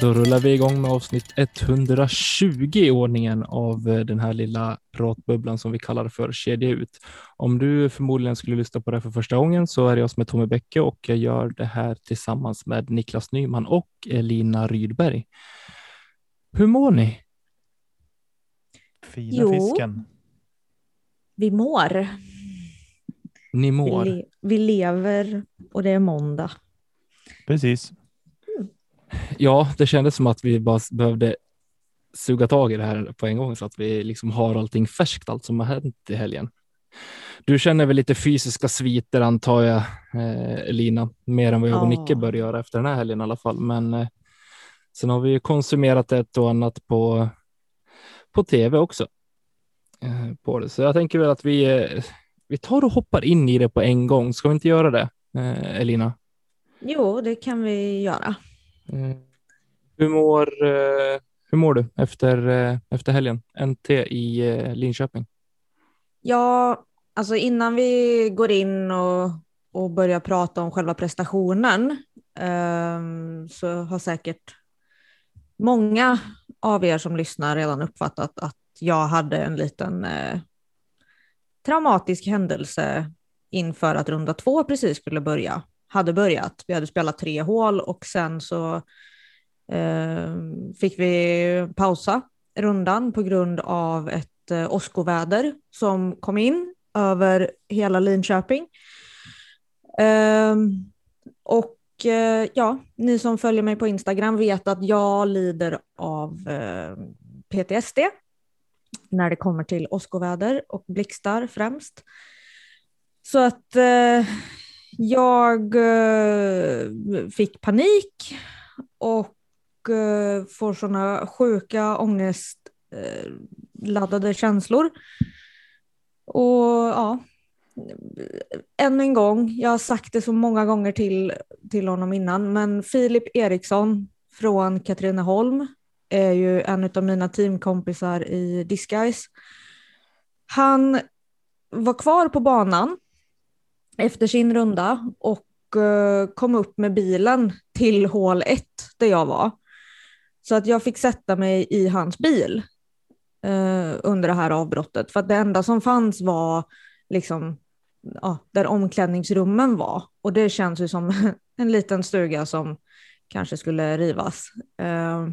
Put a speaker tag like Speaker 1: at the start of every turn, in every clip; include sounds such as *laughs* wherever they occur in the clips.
Speaker 1: Då rullar vi igång med avsnitt 120 i ordningen av eh, den här lilla pratbubblan som vi kallar för Kedja ut. Om du förmodligen skulle lyssna på det för första gången så är det jag som är Tommy Bäcke och jag gör det här tillsammans med Niklas Nyman och Elina Rydberg. Hur mår ni?
Speaker 2: Fina
Speaker 3: Jo.
Speaker 2: fisken.
Speaker 3: Vi mår.
Speaker 1: Ni
Speaker 3: Vi,
Speaker 1: mår?
Speaker 3: le- vi lever och det är måndag.
Speaker 2: Precis.
Speaker 1: Ja, det kändes som att vi bara behövde suga tag i det här på en gång så att vi liksom har allting färskt, allt som har hänt i helgen. Du känner väl lite fysiska sviter antar jag, eh, Elina, mer än vad jag och. Nicke bör göra efter den här helgen i alla fall. Men eh, sen har vi ju konsumerat ett och annat på, på tv också. Eh, på det. Så jag tänker väl att vi, eh, vi tar och hoppar in i det på en gång. Ska vi inte göra det, eh, Elina?
Speaker 3: Jo, det kan vi göra.
Speaker 1: Mm. Hur mår, eh, hur mår du efter, eh, efter helgen? NT i eh, Linköping.
Speaker 3: Ja, alltså innan vi går in och, och börjar prata om själva prestationen um, så har säkert många av er som lyssnar redan uppfattat att jag hade en liten eh, traumatisk händelse inför att runda två precis skulle börja. Hade börjat. Vi hade spelat tre hål och sen så eh, fick vi pausa rundan på grund av ett eh, åskoväder som kom in över hela Linköping. Eh, och eh, ja, ni som följer mig på Instagram vet att jag lider av eh, PTSD när det kommer till åskoväder och blixtar främst. Så att eh, jag eh, fick panik och eh, får sådana sjuka ångestladdade eh, känslor. Och ja, än en gång, jag har sagt det så många gånger till, till honom innan, men Filip Eriksson från Katrineholm är ju en av mina teamkompisar i Disguise. Han var kvar på banan efter sin runda och eh, kom upp med bilen till hål 1 där jag var. Så att jag fick sätta mig i hans bil eh, under det här avbrottet. För att det enda som fanns var liksom ja, där omklädningsrummen var. Och det känns ju som *laughs* en liten stuga som kanske skulle rivas. Eh,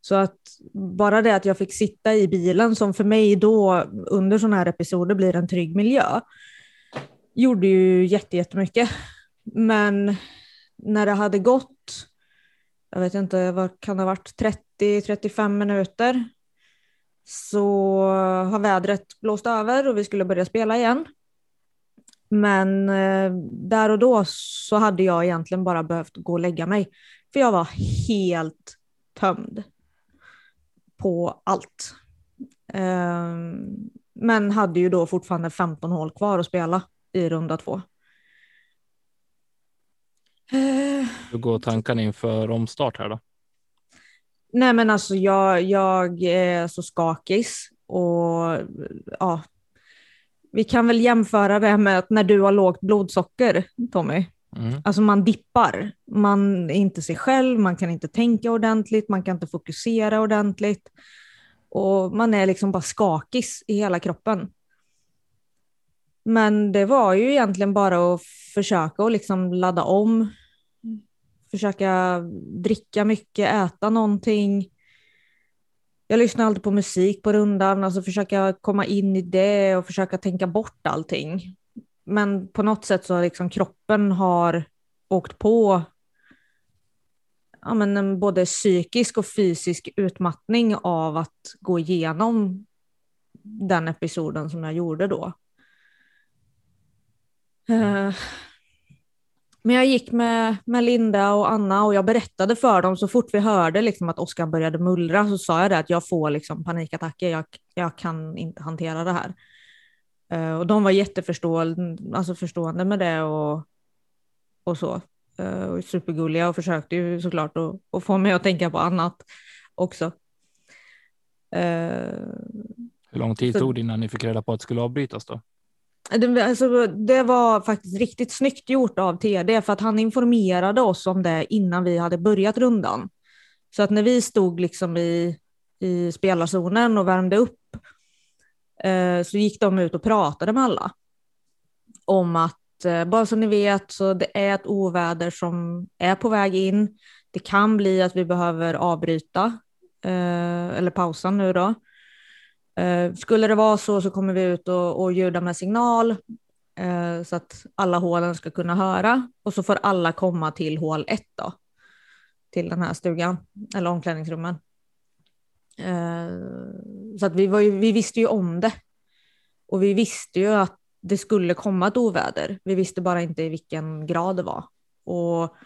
Speaker 3: så att bara det att jag fick sitta i bilen som för mig då under sådana här episoder blir en trygg miljö gjorde ju jättemycket. Men när det hade gått, jag vet inte, vad kan det ha varit, 30-35 minuter så har vädret blåst över och vi skulle börja spela igen. Men eh, där och då så hade jag egentligen bara behövt gå och lägga mig. För jag var helt tömd på allt. Eh, men hade ju då fortfarande 15 hål kvar att spela i runda två.
Speaker 1: Hur går tankarna inför omstart här då?
Speaker 3: Nej men alltså jag, jag är så skakis och ja, vi kan väl jämföra det med att när du har lågt blodsocker, Tommy,
Speaker 1: Mm.
Speaker 3: alltså man dippar, man är inte sig själv, man kan inte tänka ordentligt, man kan inte fokusera ordentligt och man är liksom bara skakis i hela kroppen. Men det var ju egentligen bara att försöka och liksom ladda om, försöka dricka mycket, äta någonting. Jag lyssnar alltid på musik på rundan, alltså försöka komma in i det och försöka tänka bort allting. men på något sätt så har liksom kroppen har åkt på ja, men en både psykisk och fysisk utmattning av att gå igenom den episoden som jag gjorde då. Uh, men jag gick med, med Linda och Anna och jag berättade för dem så fort vi hörde liksom att Oskar började mullra så sa jag det att jag får liksom panikattacker, jag, jag kan inte hantera det här. Uh, och de var jätteförstående alltså förstående med det och, och så. Uh, och supergulliga och försökte ju såklart att, att få mig att tänka på annat också.
Speaker 1: Uh, Hur lång tid så, tog det innan ni fick reda på att det skulle avbrytas då?
Speaker 3: Det, alltså, det var faktiskt riktigt snyggt gjort av TD för att han informerade oss om det innan vi hade börjat rundan. Så att när vi stod liksom i, i spelarzonen och värmde upp eh, så gick de ut och pratade med alla om att eh, bara så ni vet så det är ett oväder som är på väg in. Det kan bli att vi behöver avbryta eh, eller pausa nu då. Eh, skulle det vara så så kommer vi ut och, och ljuda med signal eh, så att alla hålen ska kunna höra och så får alla komma till hål 1 då. Till den här stugan eller omklädningsrummen. Eh, så att vi, var ju, vi visste ju om det. Och vi visste ju att det skulle komma ett oväder. Vi visste bara inte i vilken grad det var. Och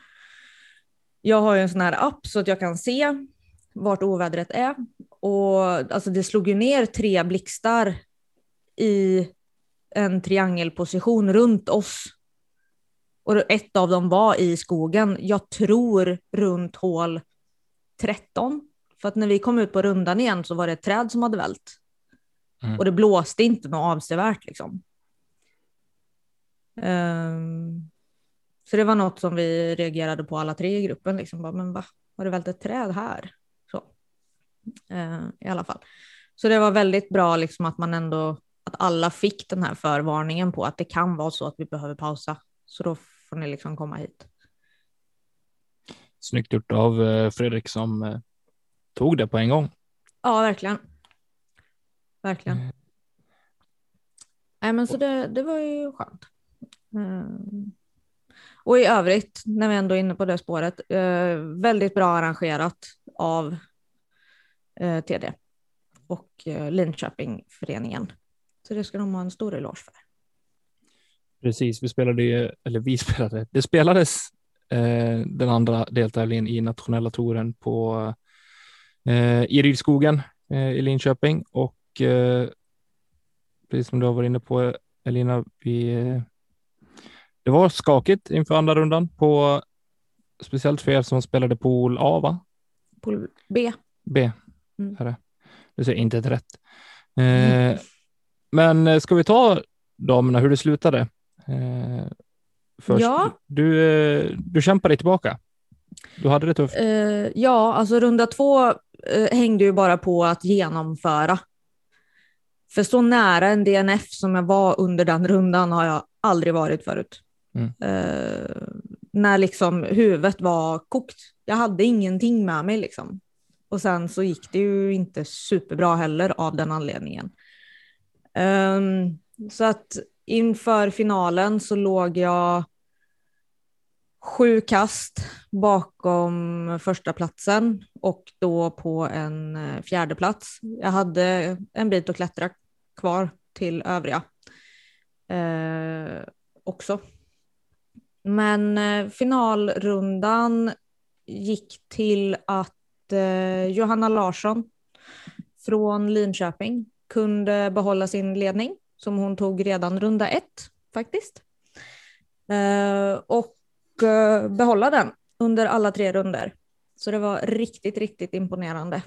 Speaker 3: jag har ju en sån här app så att jag kan se vart ovädret är. Och alltså det slog ju ner tre blixtar i en triangelposition runt oss. Och ett av dem var i skogen, jag tror runt hål 13. För att när vi kom ut på rundan igen så var det ett träd som hade vält. Mm. Och det blåste inte något avsevärt liksom. Um, så det var något som vi reagerade på alla tre i gruppen. Liksom. Bara, men va, har det vält ett träd här? Eh, i alla fall. Så det var väldigt bra liksom att man ändå, att alla fick den här förvarningen på att det kan vara så att vi behöver pausa. Så då får ni liksom komma hit.
Speaker 1: Snyggt gjort av eh, Fredrik som eh, tog det på en gång.
Speaker 3: Ja, verkligen. Verkligen. Mm. Nej, men så det, det var ju skönt. Mm. Och i övrigt, när vi ändå är inne på det spåret, eh, väldigt bra arrangerat av eh, TD och eh, Linköpingföreningen. Så det ska de ha en stor eloge för.
Speaker 1: Precis, vi spelade ju, eller vi *laughs* spelade, det spelades eh, den andra deltävlingen i nationella touren på eh, i Rydskogen eh, i Linköping och eh, precis som du har varit inne på Elina, vi, eh, det var skakigt inför andra rundan på speciellt för er som spelade pool A, va?
Speaker 3: Pool B.
Speaker 1: B. Mm. Du säger inte ett rätt. Eh, men eh, ska vi ta damerna, hur det slutade? Eh, först. Ja. Du, eh, du kämpade tillbaka. Du hade det tufft.
Speaker 3: Eh, ja, alltså runda två eh, hängde ju bara på att genomföra. För så nära en DNF som jag var under den rundan har jag aldrig varit förut. Mm. När liksom huvudet var kokt. Jag hade ingenting med mig liksom. Och sen så gick det ju inte superbra heller av den anledningen. Um, så att inför finalen så låg jag sju kast bakom första platsen och då på en eh, fjärde plats. Jag hade en bit att klättra kvar till övriga eh, också. Men eh, finalrundan gick till att Eh, Johanna Larsson från Linköping kunde behålla sin ledning som hon tog redan runda ett faktiskt. Eh, och eh, behålla den under alla tre runder. Så det var riktigt, riktigt imponerande.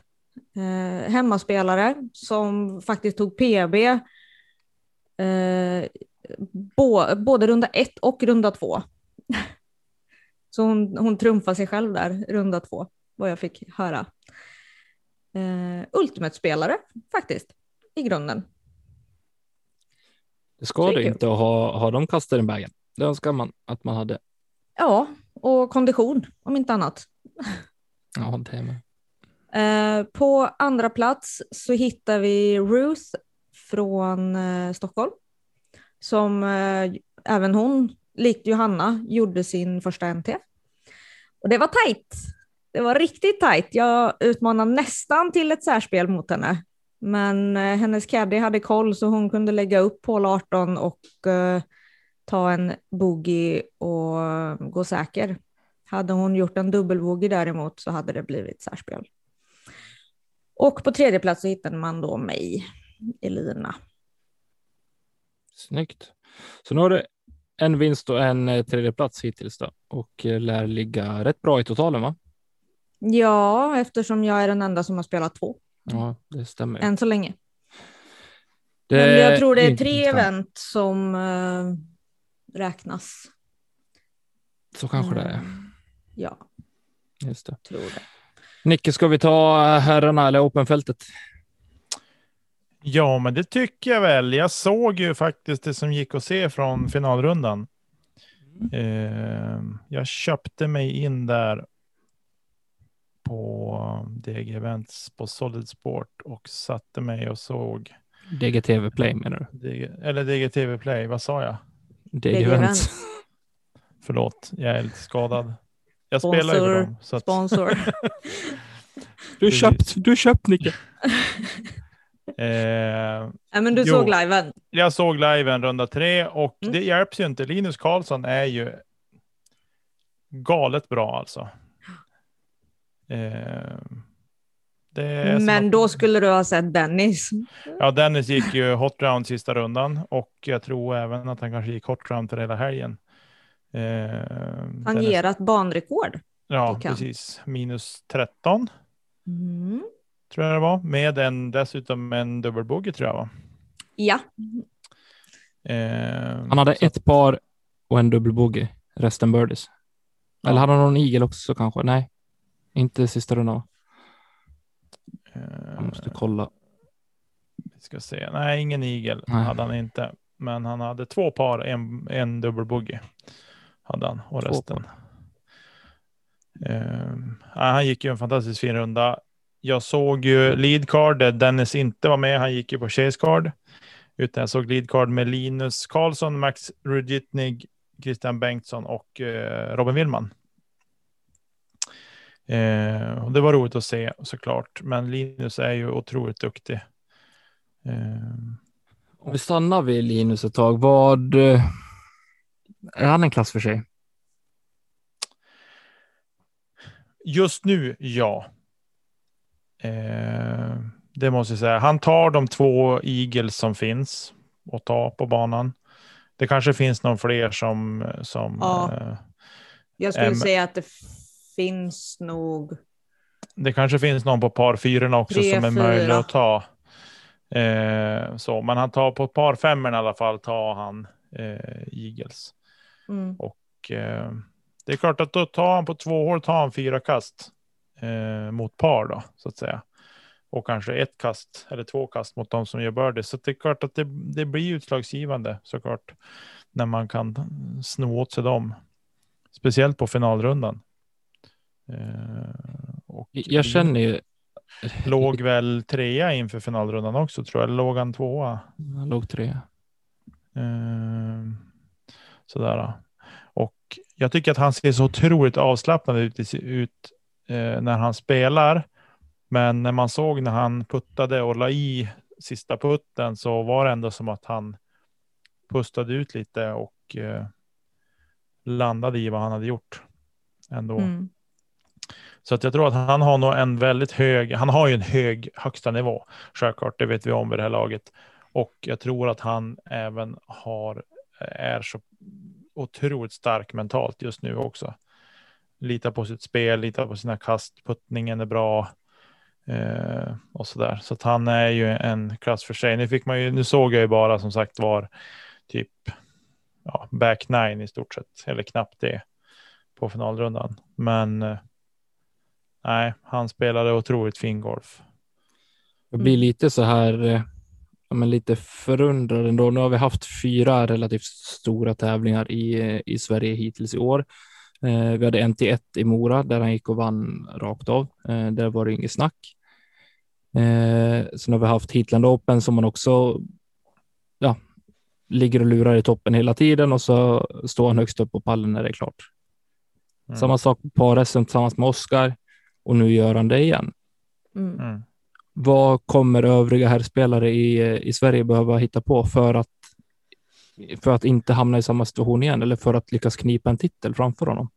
Speaker 3: Eh, hemmaspelare som faktiskt tog PB eh, bo, både runda ett och runda två. *laughs* Så hon, hon trumfade sig själv där, runda två vad jag fick höra. Uh, Ultimate-spelare faktiskt, i grunden.
Speaker 1: Det ska det inte ha, ha de kastar i vägen. Det önskar man att man hade.
Speaker 3: Ja, och kondition om inte annat. *laughs*
Speaker 1: Ja, det med.
Speaker 3: Uh, på andra plats så hittar vi Ruth från uh, Stockholm som eh, även hon, likt Johanna, gjorde sin första NT. Och det var tajt. Det var riktigt tajt. Jag utmanade nästan till ett särspel mot henne. Men eh, hennes caddy hade koll så hon kunde lägga upp på 18 och eh, ta en boogie och eh, gå säker. Hade hon gjort en dubbelboogie däremot så hade det blivit särspel. Och på tredje plats så hittade man då mig, Elina.
Speaker 1: Snyggt. Så nu har du en vinst och en eh, tredje plats hittills då och eh, lär ligga rätt bra i totalen va?
Speaker 3: Ja, eftersom jag är den enda som har spelat två.
Speaker 1: Ja, det stämmer.
Speaker 3: Än så länge.
Speaker 1: Det
Speaker 3: Men jag tror det är tre
Speaker 1: intressant.
Speaker 3: event som uh, räknas.
Speaker 1: Så kanske det är.
Speaker 3: Mm, Ja,
Speaker 1: Just det.
Speaker 3: tror det.
Speaker 1: Nicke, ska vi ta eh, herrarna eller openfältet?
Speaker 2: Ja, men det tycker jag väl. Jag såg ju faktiskt det som gick att se från finalrundan. Eh, jag köpte mig in där på DG Events på Solid Sport och satte mig och såg
Speaker 1: DGTV Play menar du?
Speaker 2: DG, eller DGTV Play. Vad sa jag?
Speaker 1: DG
Speaker 3: DG
Speaker 1: Event.
Speaker 3: Event. *laughs*
Speaker 2: Förlåt, jag är lite skadad. Jag
Speaker 3: Sponsor,
Speaker 2: spelar ju för dem. Så att,
Speaker 3: Sponsor. *laughs*
Speaker 1: Du är köpt, du är köpt Nicke. *laughs*
Speaker 2: eh,
Speaker 3: men du
Speaker 2: Jo.
Speaker 3: såg liven.
Speaker 2: jag såg liven runda tre och
Speaker 3: Mm.
Speaker 2: det hjälps ju inte. Linus Karlsson är ju galet bra alltså. Eh,
Speaker 3: Men
Speaker 2: att-
Speaker 3: då skulle du ha sett Dennis.
Speaker 2: Ja, Dennis gick ju hot round sista rundan och jag tror även att han kanske gick hot round för hela helgen. Eh,
Speaker 3: Han
Speaker 2: Dennis-
Speaker 3: ger ett banrekord.
Speaker 2: Ja, precis. Minus 13
Speaker 3: Mm.
Speaker 2: tror jag det var. Med en, dessutom en dubbelbogey tror jag va.
Speaker 3: Ja,
Speaker 2: Eh,
Speaker 1: Han hade
Speaker 2: så-
Speaker 1: ett par och en dubbelbogey, resten birdies.
Speaker 2: Ja.
Speaker 1: Eller hade han någon igel också kanske? Nej, inte sista rundan.
Speaker 2: eh,
Speaker 1: Jag måste kolla.
Speaker 2: Vi ska se. Nej, ingen igel
Speaker 1: Nej.
Speaker 2: hade han inte. Men han hade två par, en, en dubbelbogey. Hade han och
Speaker 1: Två
Speaker 2: resten. Ja, han gick ju en fantastiskt fin runda. Jag såg ju lead card där Dennis inte var med. Han gick ju på chase card. Utan jag såg lead card med Linus Karlsson, Max Rudjitnig, Christian Bengtsson och eh, Robin Willman. Eh, och det var roligt att se såklart. Men Linus är ju otroligt duktig. Ehm,
Speaker 1: Om vi stannar vid Linus ett tag, vad... eh, Är han en klass för sig?
Speaker 2: Just nu, ja. Eh, det måste jag säga. Han tar de två Eagles som finns och tar på banan. Det kanske finns någon fler som... som
Speaker 3: Ja.
Speaker 2: eh,
Speaker 3: jag skulle
Speaker 2: Em.
Speaker 3: säga att det finns nog.
Speaker 2: det kanske finns någon på par fyrorna också
Speaker 3: Tre,
Speaker 2: som är
Speaker 3: fyra.
Speaker 2: möjlig att ta. Eh, så, men han tar på par femmorna i alla fall tar han eh, Eagles.
Speaker 3: Mm.
Speaker 2: Och eh, det är klart att då tar han på två hål tar han fyra kast eh, mot par då så att säga. Och kanske ett kast eller två kast mot de som gör birdie. Så det är klart att det, det blir utslagsgivande såklart. När man kan sno åt sig dem. Speciellt på finalrundan. Eh, och
Speaker 1: Jag känner ju...
Speaker 2: Låg väl trea inför finalrundan också tror jag. Låg han tvåa?
Speaker 1: Han låg tre.
Speaker 2: Eh, sådär. Och jag tycker att han ser så otroligt avslappnad ut, eh, när han spelar. Men när man såg när han puttade och la i sista putten så var det ändå som att han pustade ut lite och landade i vad han hade gjort. Ändå.
Speaker 3: Mm.
Speaker 2: Så att jag tror att han har nog en väldigt hög, han har ju en hög högsta nivå. Självklart, det vet vi om vid det här laget. Och jag tror att han även har, eh, är så otroligt stark mentalt just nu också. Litar på sitt spel, litar på sina kast, puttningen är bra. Eh, och sådär. Så att han är ju en klass för sig. Nu, fick man ju, nu såg jag ju bara som sagt var typ ja, back nine i stort sett, eller knappt det på finalrundan. Men eh, nej, han spelade otroligt fin golf.
Speaker 1: Jag blir lite så här, eh, ja, men lite förundrad ändå. Nu har vi haft fyra relativt stora tävlingar i, eh, i Sverige hittills i år. Eh, vi hade en till ett i Mora där han gick och vann rakt av. Eh, där var det inget snack. Eh, sen har vi haft Heatland Open som man också ja, ligger och lurar i toppen hela tiden och så står han högst upp på pallen när det är klart.
Speaker 2: Mm.
Speaker 1: Samma sak på par-SM tillsammans med Oskar och nu gör han det igen.
Speaker 3: Mm.
Speaker 2: Mm.
Speaker 1: Vad kommer övriga herrspelare i, i Sverige behöva hitta på för att, för att inte hamna i samma situation igen eller för att lyckas knipa en titel framför honom?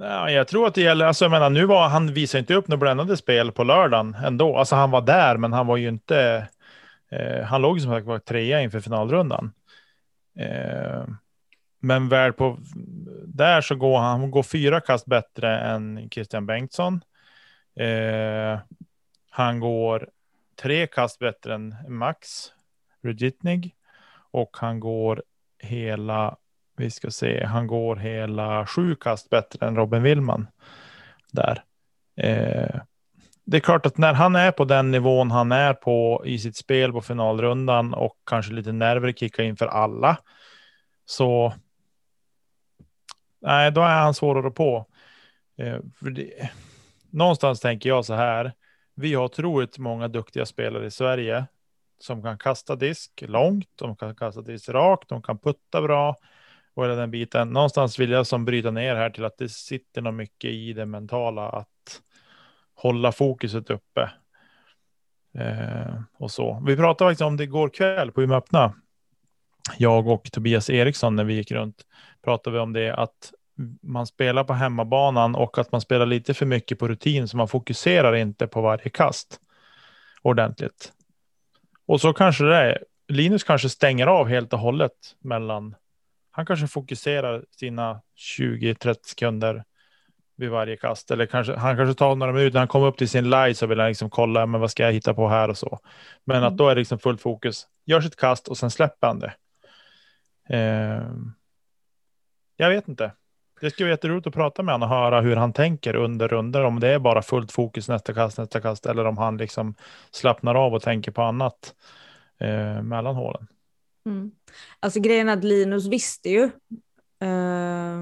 Speaker 2: Ja, jag tror att det gäller, alltså jag menar, nu var han visade inte upp något brännande spel på lördagen ändå. Alltså han var där, men han var ju inte, eh, han låg som sagt var trea inför finalrundan. Eh, men väl på, där så går han, han går fyra kast bättre än Christian Bengtsson. Eh, han går tre kast bättre än Max Rudjitnig och han går hela vi ska se, han går hela sju kast bättre än Robin Willman där. Eh, det är klart att när han är på den nivån han är på i sitt spel på finalrundan och kanske lite nerver kickar in för alla. Så. Nej, då är han svårare på. Eh, för det, någonstans tänker jag så här. Vi har otroligt många duktiga spelare i Sverige som kan kasta disk långt, de kan kasta disk rakt, de kan putta bra och hela den biten. Någonstans vill jag som bryta ner här till att det sitter nog mycket i det mentala att hålla fokuset uppe. Eh, och så. Vi pratade faktiskt om det igår kväll på Umeå öppna. Jag och Tobias Eriksson när vi gick runt pratade vi om det att man spelar på hemmabanan och att man spelar lite för mycket på rutin så man fokuserar inte på varje kast ordentligt. Och så kanske det är. Linus kanske stänger av helt och hållet mellan han kanske fokuserar sina 20-30 sekunder vid varje kast. Eller kanske, han kanske tar några minuter, när han kommer upp till sin live så vill han liksom kolla, men vad ska jag hitta på här och så. Men mm. att då är det liksom fullt fokus, gör sitt kast och sen släpper han det. Eh, jag vet inte. Det skulle vara jätteroligt att prata med honom och höra hur han tänker under runder, om det är bara fullt fokus nästa kast, nästa kast, eller om han liksom slappnar av och tänker på annat eh, mellan hålen.
Speaker 3: Mm. Alltså grejen är att Linus visste ju eh,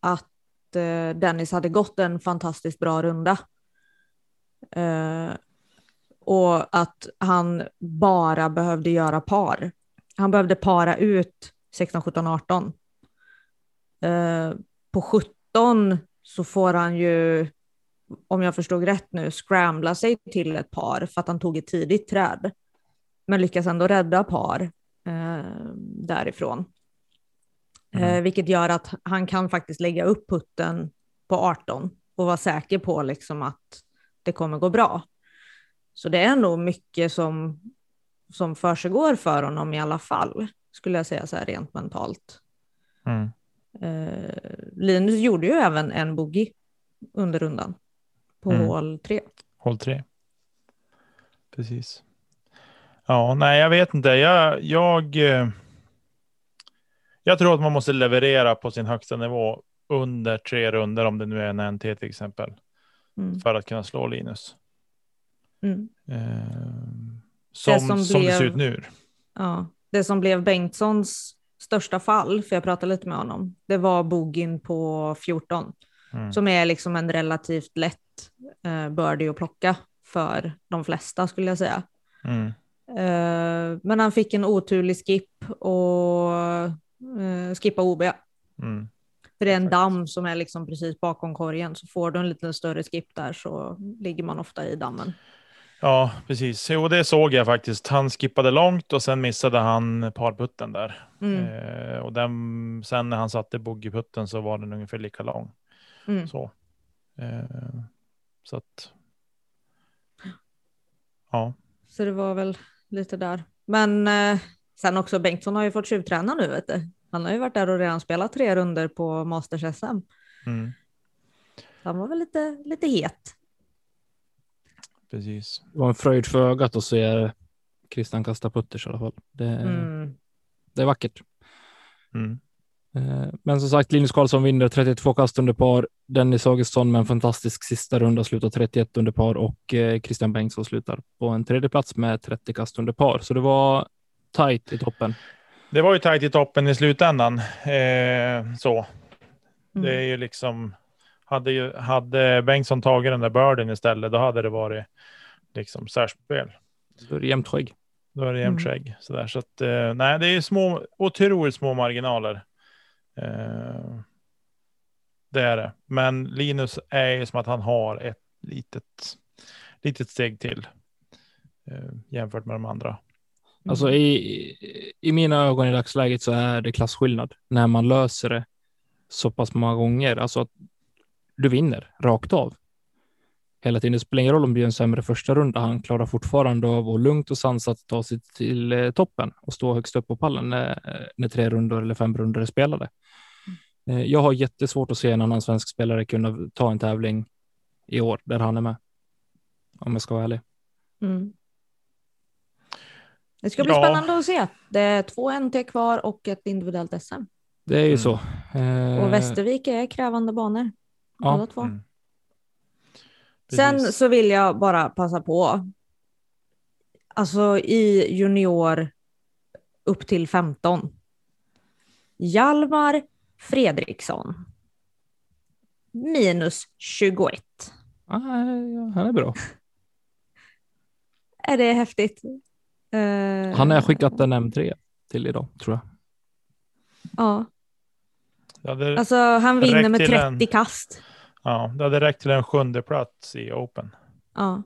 Speaker 3: att eh, Dennis hade gått en fantastiskt bra runda. Eh, och att han bara behövde göra par. Han behövde para ut 16, 17, 18. på 17 så får han ju, om jag förstod rätt nu, scrambla sig till ett par för att han tog ett tidigt träd. Men lyckas ändå rädda par eh, därifrån. Mm. Eh, vilket gör att han kan faktiskt lägga upp putten på 18 och vara säker på liksom att det kommer gå bra. Så det är nog mycket som, som försiggår för honom i alla fall, skulle jag säga så här rent mentalt.
Speaker 2: Mm.
Speaker 3: Eh, Linus gjorde ju även en boogie under rundan på mm. hål 3.
Speaker 2: Hål 3. Precis. Ja, nej, jag vet inte. Jag, jag, eh, jag tror att man måste leverera på sin högsta nivå under tre runder, om det nu är en NT till exempel, mm. för att kunna slå Linus.
Speaker 3: Mm.
Speaker 2: Eh, som, det som, som blev, det ser ut nu.
Speaker 3: Ja, det som blev Bengtssons största fall, för jag pratade lite med honom, det var bogin på 14, mm. som är liksom en relativt lätt eh, birdie att plocka för de flesta skulle jag säga.
Speaker 2: Mm.
Speaker 3: Uh, men han fick en oturlig skip och uh, skippa OB.
Speaker 2: Mm.
Speaker 3: För det är en damm som är liksom precis bakom korgen, så får du en lite större skip där så ligger man ofta i dammen.
Speaker 2: Ja, precis. Jo, det såg jag faktiskt. Han skippade långt och sen missade han parputten där.
Speaker 3: Mm.
Speaker 2: Eh, och den, sen när han satte boogieputten så var den ungefär lika lång.
Speaker 3: Mm.
Speaker 2: Så. Eh, så att. Ja.
Speaker 3: Så det var väl lite där. Men eh, sen också Bengtsson har ju fått tjuvträna nu vet du. Han har ju varit där och redan spelat tre runder på Masters SM.
Speaker 2: Mm.
Speaker 3: Han var väl lite, lite het.
Speaker 2: Precis.
Speaker 1: Det var en fröjd för ögat att se Christian kasta putters i alla fall. Det,
Speaker 3: mm.
Speaker 1: det är vackert.
Speaker 2: Mm.
Speaker 1: Eh, men som sagt, Linus Karlsson vinner 32 kast under par. Dennis Augustsson med en fantastisk sista runda slutar 31 under par och eh, Christian Bengtsson slutar på en tredje plats med 30 kast under par. Så det var tajt i toppen.
Speaker 2: Det var ju tajt i toppen i slutändan. Eh, så. Mm. Det är ju liksom. Hade, ju, hade Bengtsson tagit den där börden istället, då hade det varit liksom särspel.
Speaker 1: Då är det jämnt skägg.
Speaker 2: Då är det jämnt
Speaker 3: Mm.
Speaker 2: skägg. Sådär. Så att, eh, nej, det är små, otroligt små marginaler. Eh, det är det. Men Linus är ju som att han har ett litet, litet steg till eh, jämfört med de andra.
Speaker 1: Alltså i, i mina ögon i dagsläget så är det klasskillnad när man löser det så pass många gånger. Alltså att du vinner rakt av. Hela tiden. Det spelar ingen roll om det blir en sämre första runda. Han klarar fortfarande av att lugnt och sansat ta sig till eh, toppen och stå högst upp på pallen när, när tre rundor eller fem rundor är spelade. Eh, Jag har jättesvårt att se en annan svensk spelare kunna ta en tävling i år där han är med. Om jag ska vara ärlig.
Speaker 3: Mm. Det ska bli
Speaker 2: Ja.
Speaker 3: spännande att se. Det är två NT kvar och ett individuellt SM.
Speaker 1: Det är ju
Speaker 2: Mm.
Speaker 1: så. Eh,
Speaker 3: Och Västervik är krävande banor.
Speaker 1: Ja.
Speaker 3: Alla två.
Speaker 2: Mm.
Speaker 3: Sen så vill jag bara passa på. Alltså i junior upp till 15. Hjalmar Fredriksson. Minus 21.
Speaker 1: ah, han är bra. *laughs*
Speaker 3: Är det häftigt? Eh,
Speaker 1: Han har skickat en M3 till idag, tror jag.
Speaker 3: Ja, alltså han vinner med
Speaker 2: till
Speaker 3: 30
Speaker 2: en-
Speaker 3: kast.
Speaker 2: ja, det hade räckt till en sjunde plats i Open.
Speaker 3: Ja.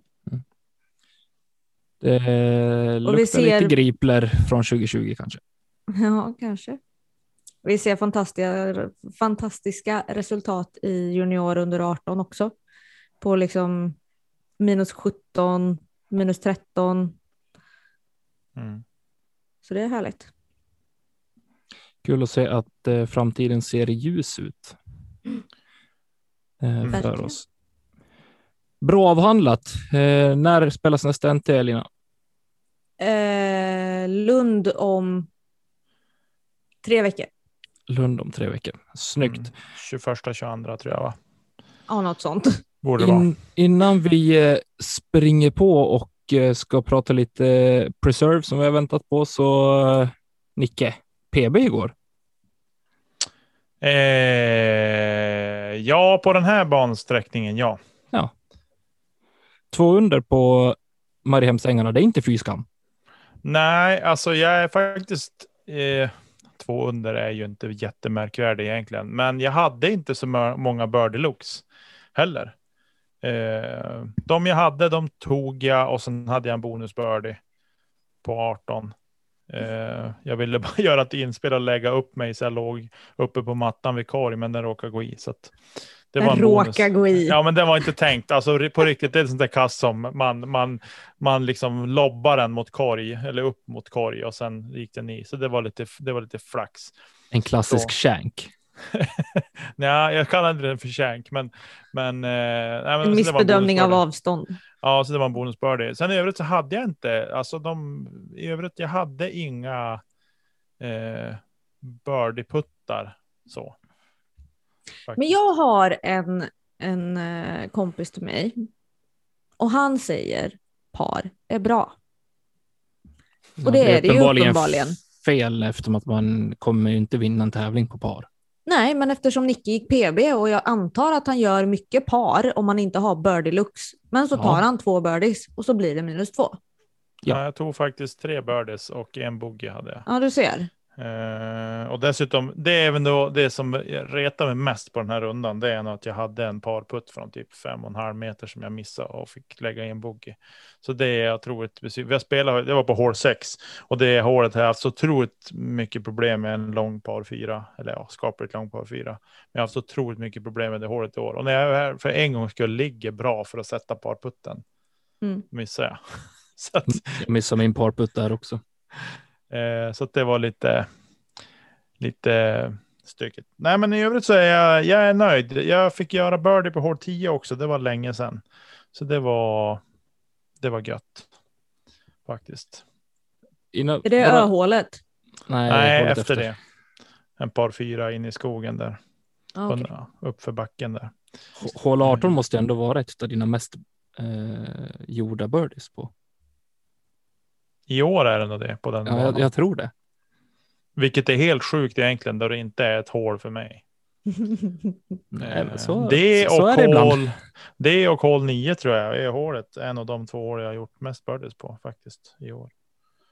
Speaker 1: Det luktar
Speaker 3: ser-
Speaker 1: lite gripler från 2020 kanske.
Speaker 3: Ja, kanske. Vi ser fantastiska, fantastiska resultat i junior under 18 också. På liksom minus 17, minus 13.
Speaker 2: Mm.
Speaker 3: Så det är härligt.
Speaker 1: Kul att se att eh, framtiden ser ljus ut. Eh, för
Speaker 3: Verkligen.
Speaker 1: oss. Bra avhandlat. Eh, när spelas nästa NT, Elina?
Speaker 3: Eh, Lund om tre veckor.
Speaker 1: Lund om tre veckor. Snyggt.
Speaker 2: Mm. 21, 22 tror jag va?
Speaker 3: Ja, något sånt.
Speaker 2: Borde vara.
Speaker 1: In, innan vi eh, springer på och eh, ska prata lite preserve som vi har väntat på så eh, Nicke, PB igår.
Speaker 2: Eh, ja, på den här bansträckningen, ja.
Speaker 1: Två under på Mariehemsängarna, det är inte fy skam.
Speaker 2: Nej, alltså jag är faktiskt... Eh, två under är ju inte jättemärkvärdig egentligen. Men jag hade inte så många birdie looks heller. Eh, de jag hade, de tog jag och sen hade jag en bonus birdie på 18. Eh, jag ville *laughs* bara göra ett inspel och lägga upp mig så jag låg uppe på mattan vid korg, men den råkade gå i. Så att det var
Speaker 3: Den
Speaker 2: en bonus.
Speaker 3: råkar gå i.
Speaker 2: Ja, men det var inte tänkt. Alltså på riktigt, det är ett sånt där kast som man, man, man liksom lobbar den mot korg eller upp mot korg och sen gick den i. Så det var lite, det var lite flax.
Speaker 1: En klassisk
Speaker 2: Så.
Speaker 1: shank.
Speaker 2: Nej, jag kallar inte den för shank, men, men, eh, nej, men
Speaker 3: En
Speaker 2: så det var en
Speaker 3: missbedömning av avstånd.
Speaker 2: Ja, så det var en bonusbirdie. Sen i övrigt så hade jag inte, alltså de, i övrigt, jag hade inga eh, birdie-puttar så.
Speaker 3: Men
Speaker 2: Faktiskt.
Speaker 3: jag har en, en eh, kompis till mig och han säger par är bra. Och det är det ju uppenbarligen.
Speaker 1: fel eftersom att man kommer ju inte vinna en tävling på par.
Speaker 3: Nej, men eftersom Nicke gick PB och jag antar att han gör mycket par om man inte har birdie looks. Men så
Speaker 1: Ja.
Speaker 3: tar han två birdies och så blir det minus två.
Speaker 1: Ja.
Speaker 2: Ja, jag tog faktiskt tre birdies och en bogey hade jag.
Speaker 3: Ja, du ser.
Speaker 2: Eh, och dessutom, det är även då det som retar mig mest på den här rundan. Det är nog att jag hade en parputt från typ fem och en halv meter som jag missade och fick lägga i en bogey. Så det är jag otroligt besviken. Vi har spelat, det var på hål 6 och det hålet har jag haft så otroligt mycket problem med en lång par fyra. Eller ja, skapligt lång par fyra. Men jag har haft så otroligt mycket problem med det hålet i år. Och när jag här för en gång skulle ligga bra för att sätta parputten,
Speaker 3: Mm.
Speaker 2: missade jag. *laughs* så att,
Speaker 1: Jag missar min parputt där också.
Speaker 2: Eh, så att det var lite, lite stökigt. Nej, men i övrigt så är jag, jag är nöjd. Jag fick göra birdie på hål 10 också. Det var länge sedan. Så det var, det var gött. Faktiskt.
Speaker 1: Innan,
Speaker 3: Är det
Speaker 1: bara-
Speaker 3: öhålet?
Speaker 1: Nej,
Speaker 2: Nej,
Speaker 1: hållet
Speaker 2: efter, det. En par fyra in i skogen där.
Speaker 3: Okej.
Speaker 2: en- Uppför backen där.
Speaker 1: Hål 18 måste ändå vara ett av dina mest eh, gjorda birdies på.
Speaker 2: I år är det nog det på den
Speaker 1: Ja, jag, jag tror det.
Speaker 2: Vilket är helt sjukt egentligen, då det inte är ett hål för mig. *laughs*
Speaker 1: Nej, men
Speaker 2: Eh,
Speaker 1: så,
Speaker 2: det,
Speaker 1: så, så
Speaker 2: och
Speaker 1: är det
Speaker 2: hål, det och hål 9 tror jag är hålet. En av de två hål jag har gjort mest birdies på faktiskt i år.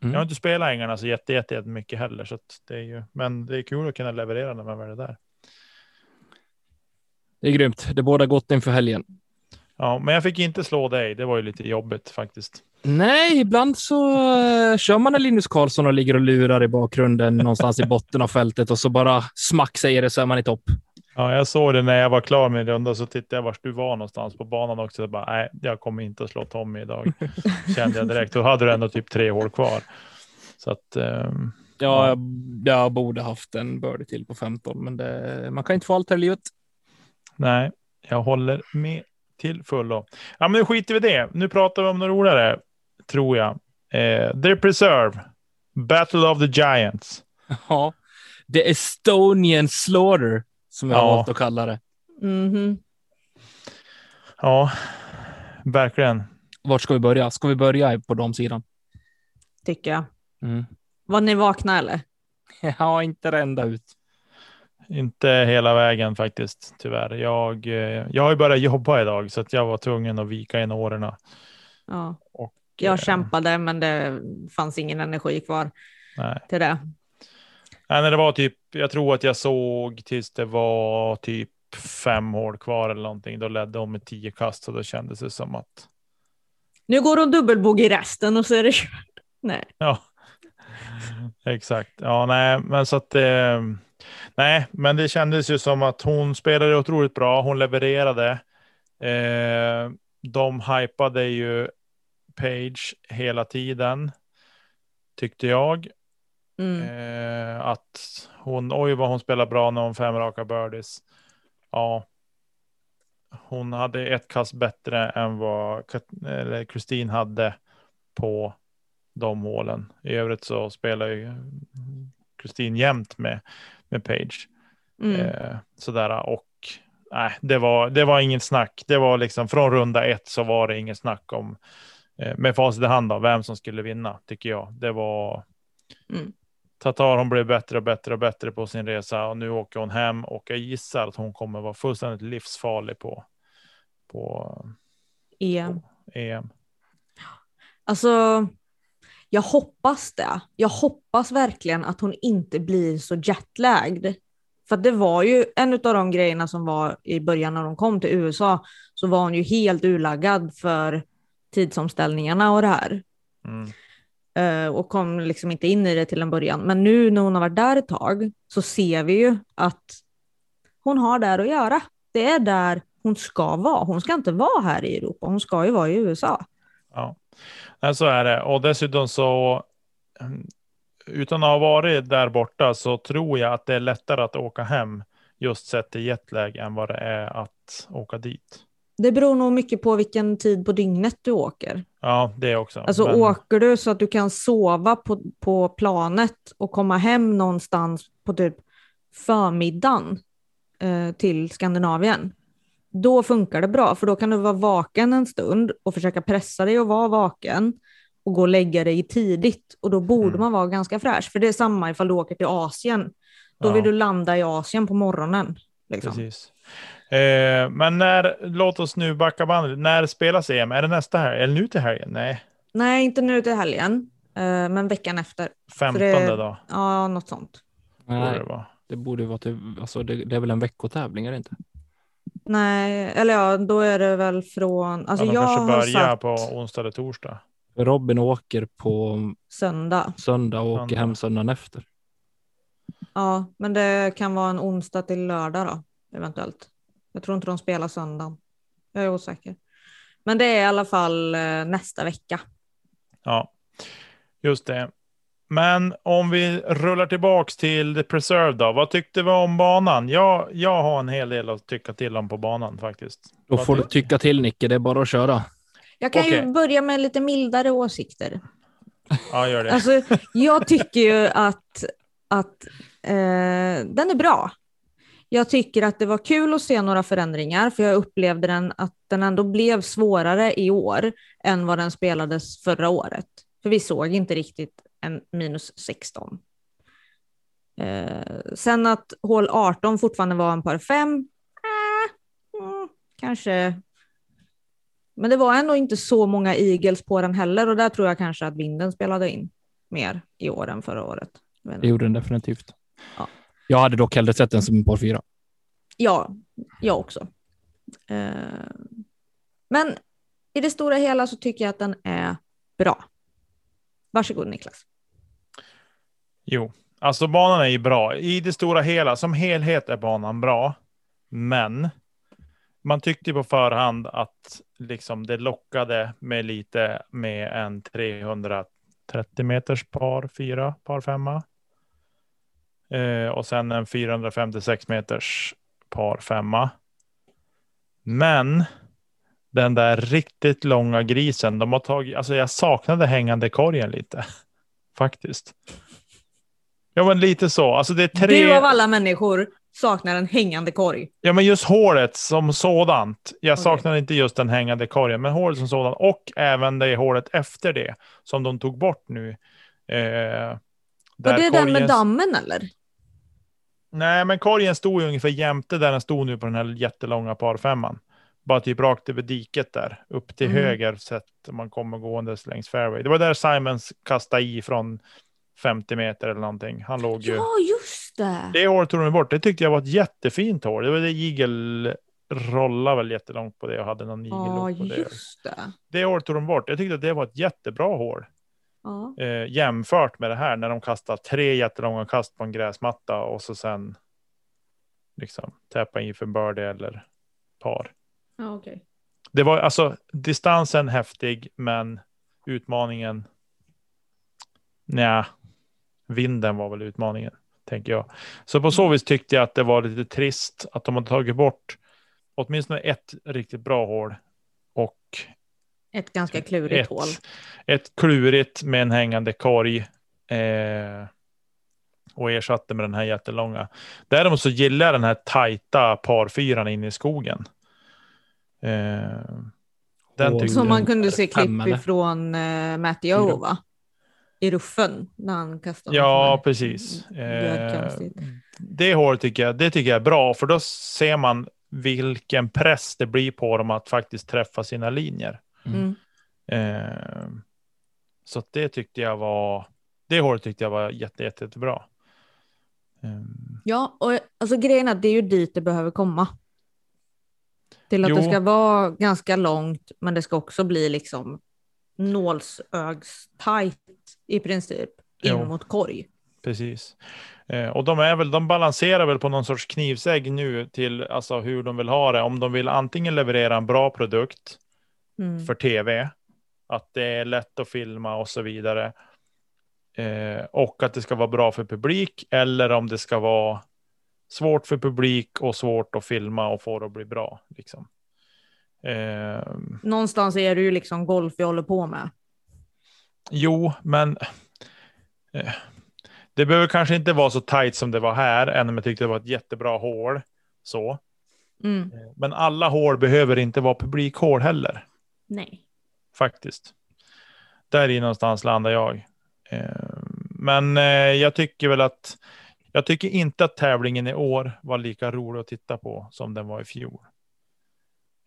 Speaker 1: Mm.
Speaker 2: Jag har inte spelat ängarna så jätte, jätte, jätte mycket heller, så det är ju, men det är kul att kunna leverera när man väl är där.
Speaker 1: Det är grymt. Det båda gott inför helgen.
Speaker 2: Ja, men jag fick inte slå dig. Det var ju lite jobbigt faktiskt.
Speaker 1: Nej, ibland så uh, kör man en Linus Karlsson och ligger och lurar i bakgrunden någonstans i botten av fältet och så bara smack säger det så är man i topp.
Speaker 2: Ja, jag såg det när jag var klar med runda så tittade jag vart du var någonstans på banan också. Jag bara, nej, jag kommer inte att slå Tommy idag. *laughs* Kände jag direkt. Då hade du ändå typ tre hål kvar. Så att. Um,
Speaker 1: ja, jag, jag borde haft en birdie till på 15, men det, man kan inte få allt här i livet.
Speaker 2: Nej, jag håller med till fullo. Ja, men nu skiter vi det. Nu pratar vi om något roligare, tror jag. Eh, The Preserve, Battle of the Giants.
Speaker 1: Ja, The Estonian Slaughter, som jag
Speaker 2: Ja.
Speaker 1: har valt att kalla det.
Speaker 3: Mhm.
Speaker 2: Ja, verkligen.
Speaker 1: Vart ska vi börja? Ska vi börja på de sidan?
Speaker 3: Tycker jag.
Speaker 1: Mm.
Speaker 3: Var ni vakna eller? *laughs*
Speaker 1: Ja, inte ända ut.
Speaker 2: Inte hela vägen faktiskt, tyvärr. Jag, eh, jag har ju börjat jobba idag så att jag var tvungen att vika in åren.
Speaker 3: Ja.
Speaker 2: Och,
Speaker 3: Jag
Speaker 2: eh,
Speaker 3: kämpade men det fanns ingen energi kvar
Speaker 2: Nej.
Speaker 3: till det.
Speaker 2: Nej, när det var typ, jag tror att jag såg tills det var typ fem hål kvar eller någonting. Då ledde hon med tio kast och då kändes det som att
Speaker 3: Nu går hon dubbelbogey i resten och så är det kört. Nej. *laughs*
Speaker 2: Ja, exakt. Ja, nej, men så att eh, nej, men det kändes ju som att hon spelade otroligt bra. Hon levererade. Eh, de hypade ju Page hela tiden, tyckte jag.
Speaker 3: Mm.
Speaker 2: Eh, att hon, oj vad hon spelar bra när hon fem raka birdies. Ja. Hon hade ett kast bättre än vad Kristin hade på de hålen. I övrigt så spelar ju Kristin jämt med, med Page.
Speaker 3: Mm.
Speaker 2: Eh, sådär och nej, det var, det var inget snack. Det var liksom från runda ett så var det inget snack om med facit i hand då, vem som skulle vinna tycker jag. Det var
Speaker 3: Mm.
Speaker 2: Tatar hon blev bättre och bättre och bättre på sin resa och nu åker hon hem och jag gissar att hon kommer vara fullständigt livsfarlig på, på
Speaker 3: EM.
Speaker 2: EM.
Speaker 3: Alltså, jag hoppas det. Jag hoppas verkligen att hon inte blir så jetlagd. För det var ju en av de grejerna som var i början när de kom till USA, så var hon ju helt urlaggad för tidsomställningarna och det här.
Speaker 2: Mm.
Speaker 3: Eh, och kom liksom inte in i det till en början. Men nu när hon har varit där ett tag så ser vi ju att hon har där att göra. Det är där hon ska vara. Hon ska inte vara här i Europa, hon ska ju vara i USA.
Speaker 2: Ja, så är det. Och dessutom så mm, utan att ha varit där borta så tror jag att det är lättare att åka hem just sett till jetlag än vad det är att åka dit.
Speaker 3: Det beror nog mycket på vilken tid på dygnet du åker.
Speaker 2: Ja, det också.
Speaker 3: Alltså
Speaker 2: Men-
Speaker 3: åker du så att du kan sova på, på planet och komma hem någonstans på typ förmiddagen eh, till Skandinavien, då funkar det bra, för då kan du vara vaken en stund och försöka pressa dig att vara vaken och gå och lägga dig tidigt och då borde
Speaker 2: Mm.
Speaker 3: man vara ganska fräsch. För det är samma ifall du åker till Asien. Då
Speaker 2: Ja.
Speaker 3: vill du landa i Asien på morgonen. Liksom.
Speaker 2: Precis. Eh, men när, låt oss nu backa bandet. När spelas EM? Är det nästa helg? Eller nu till helgen? Nej,
Speaker 3: Nej, inte nu till helgen, eh, men veckan efter.
Speaker 2: 15
Speaker 3: det-
Speaker 2: då.
Speaker 3: Ja, något sånt.
Speaker 2: borde
Speaker 1: Nej,
Speaker 2: det vara.
Speaker 1: det borde vara till, alltså det, det är väl en veckotävling, är det inte?
Speaker 3: Nej, eller ja, då är det väl från... Alltså
Speaker 2: ja, de
Speaker 3: jag
Speaker 2: kanske börjar
Speaker 3: satt
Speaker 2: på onsdag eller torsdag.
Speaker 1: Robin åker på
Speaker 3: söndag.
Speaker 1: söndag och åker
Speaker 2: Söndag.
Speaker 1: hem söndagen efter.
Speaker 3: Ja, men det kan vara en onsdag till lördag då, eventuellt. Jag tror inte de spelar söndag. Jag är osäker. Men det är i alla fall eh, nästa vecka.
Speaker 2: Ja, just det. Men om vi rullar tillbaks till The Preserve då. Vad tyckte vi om banan? Jag, jag har en hel del att tycka till om på banan faktiskt.
Speaker 1: Då får du tycka till Nicke, det är bara att köra.
Speaker 3: Jag kan
Speaker 2: Okej.
Speaker 3: ju börja med lite mildare åsikter.
Speaker 2: Ja, gör det.
Speaker 3: Alltså, jag tycker ju att, att eh, den är bra. Jag tycker att det var kul att se några förändringar, för jag upplevde den att den ändå blev svårare i år än vad den spelades förra året. För vi såg inte riktigt en minus 16. Eh, sen att hål 18 fortfarande var en par 5, eh, mm, kanske. Men det var ändå inte så många eagles på den heller och där tror jag kanske att vinden spelade in. mer i år än förra året.
Speaker 1: Det gjorde den definitivt.
Speaker 3: Ja.
Speaker 1: Jag hade dock hellre sett den som en par fyra.
Speaker 3: Ja, jag också. Eh, men i det stora hela så tycker jag att den är bra. Varsågod Niklas.
Speaker 2: Jo, alltså banan är ju bra. I det stora hela, som helhet är banan bra. Men man tyckte på förhand att liksom det lockade med lite med en 330 meters par fyra, par femma. Eh, och sen en 456 meters par femma. Men den där riktigt långa grisen, de har tagit, alltså jag saknade hängande korgen lite. *laughs* Faktiskt. Ja men lite så. Alltså det är tre...
Speaker 3: Du av alla människor saknar en hängande korg.
Speaker 2: Ja men just hålet som sådant. Jag
Speaker 3: Okej.
Speaker 2: saknar inte just den hängande korgen, men hålet som sådant. Och även det hålet efter det som de tog bort nu. Eh,
Speaker 3: Var det den med dammen eller?
Speaker 2: Nej, men korgen stod ju ungefär jämte där den stod nu på den här jättelånga parfemman. Bara typ rakt över diket där, upp till
Speaker 3: Mm.
Speaker 2: höger sett man kommer gåendes längs fairway. Det var där Simons kastade i från 50 meter eller någonting. Han låg ju.
Speaker 3: Ja, just det.
Speaker 2: Det hålet tog de bort. Det tyckte jag var ett jättefint hår. Det var det Eagle rollade väl jättelångt på det och hade någon
Speaker 3: Ja,
Speaker 2: Eagle på det.
Speaker 3: just det.
Speaker 2: Det hålet tog de bort. Jag tyckte att det var ett jättebra hår.
Speaker 3: Ja.
Speaker 2: Eh, jämfört med det här när de kastar tre jättelånga kast på en gräsmatta och så sen liksom täppa in för birdie eller par.
Speaker 3: Ja, okej.
Speaker 2: Det var alltså distansen häftig, men utmaningen. Nja, vinden var väl utmaningen, tänker jag. Så på så vis tyckte jag att det var lite trist att de har tagit bort åtminstone ett riktigt bra hål och
Speaker 3: Ett ganska klurigt
Speaker 2: ett,
Speaker 3: hål.
Speaker 2: ett klurigt med en hängande korg. Eh, och ersatte med den här jättelånga. Däremot så gillar jag den här tajta parfyran inne i skogen. Eh, den tyckte
Speaker 3: Som man kunde se klipp
Speaker 1: eller?
Speaker 3: ifrån uh, Matteo, va? I ruffen, när han kastade.
Speaker 2: Ja, precis. Eh,
Speaker 3: götkonstigt.
Speaker 2: det hålet tycker jag, det tycker jag är bra, för då ser man vilken press det blir på dem att faktiskt träffa sina linjer.
Speaker 3: Mm.
Speaker 2: Eh, så det tyckte jag var, det hålet tyckte jag var jätte, jätte, jättebra. Eh,
Speaker 3: Ja, och alltså grejen är att det är ju dit det behöver komma. Till att
Speaker 2: Jo.
Speaker 3: det ska vara ganska långt, men det ska också bli liksom nålsögstajt i princip in
Speaker 2: Jo.
Speaker 3: mot korg.
Speaker 2: Precis. Eh, och de är väl, de balanserar väl på någon sorts knivsägg nu till alltså hur de vill ha det. Om de vill antingen leverera en bra produkt
Speaker 3: Mm.
Speaker 2: för tv, att det är lätt att filma och så vidare. Eh, och att det ska vara bra för publik eller om det ska vara svårt för publik och svårt att filma och få det att bli bra. Liksom. Eh,
Speaker 3: Någonstans är det ju liksom golf vi håller på med.
Speaker 2: Jo, men eh, det behöver kanske inte vara så tajt som det var här, även om jag tyckte det var ett jättebra hål. Så.
Speaker 3: Mm.
Speaker 2: Men alla hål behöver inte vara publikhål heller,
Speaker 3: Nej.
Speaker 2: faktiskt. Där i någonstans landar jag. Eh, Men eh, jag tycker väl att jag tycker inte att tävlingen i år var lika rolig att titta på som den var i fjol.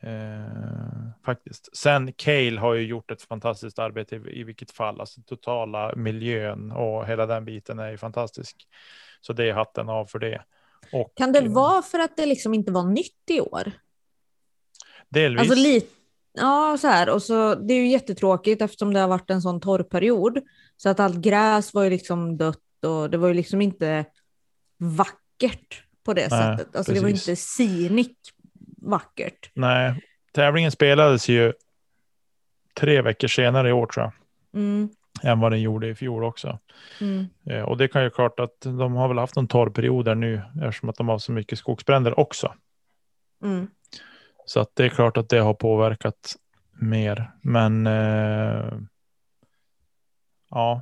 Speaker 2: Eh, faktiskt. Sen Cale har ju gjort ett fantastiskt arbete i, i vilket fall. Alltså totala miljön och hela den biten är ju fantastisk. Så det är hatten av för det. Och,
Speaker 3: Kan det
Speaker 2: eh,
Speaker 3: vara för att det liksom inte var nytt i år?
Speaker 2: Delvis.
Speaker 3: Alltså lite, ja så här, och så det är ju jättetråkigt eftersom det har varit en sån torrperiod. Så att allt gräs var ju liksom dött och det var ju liksom inte vackert på det
Speaker 2: Nej,
Speaker 3: sättet. Alltså det var
Speaker 2: precis.
Speaker 3: inte scenic vackert.
Speaker 2: Nej, tävlingen spelades ju tre veckor senare i år tror jag.
Speaker 3: Mm,
Speaker 2: Än vad den gjorde i fjol också.
Speaker 3: mm,
Speaker 2: Eh, och det kan ju klart att de har väl haft en torr period där nu eftersom att de har så mycket skogsbränder också.
Speaker 3: mm.
Speaker 2: Så att det är klart att det har påverkat mer. Men eh, ja,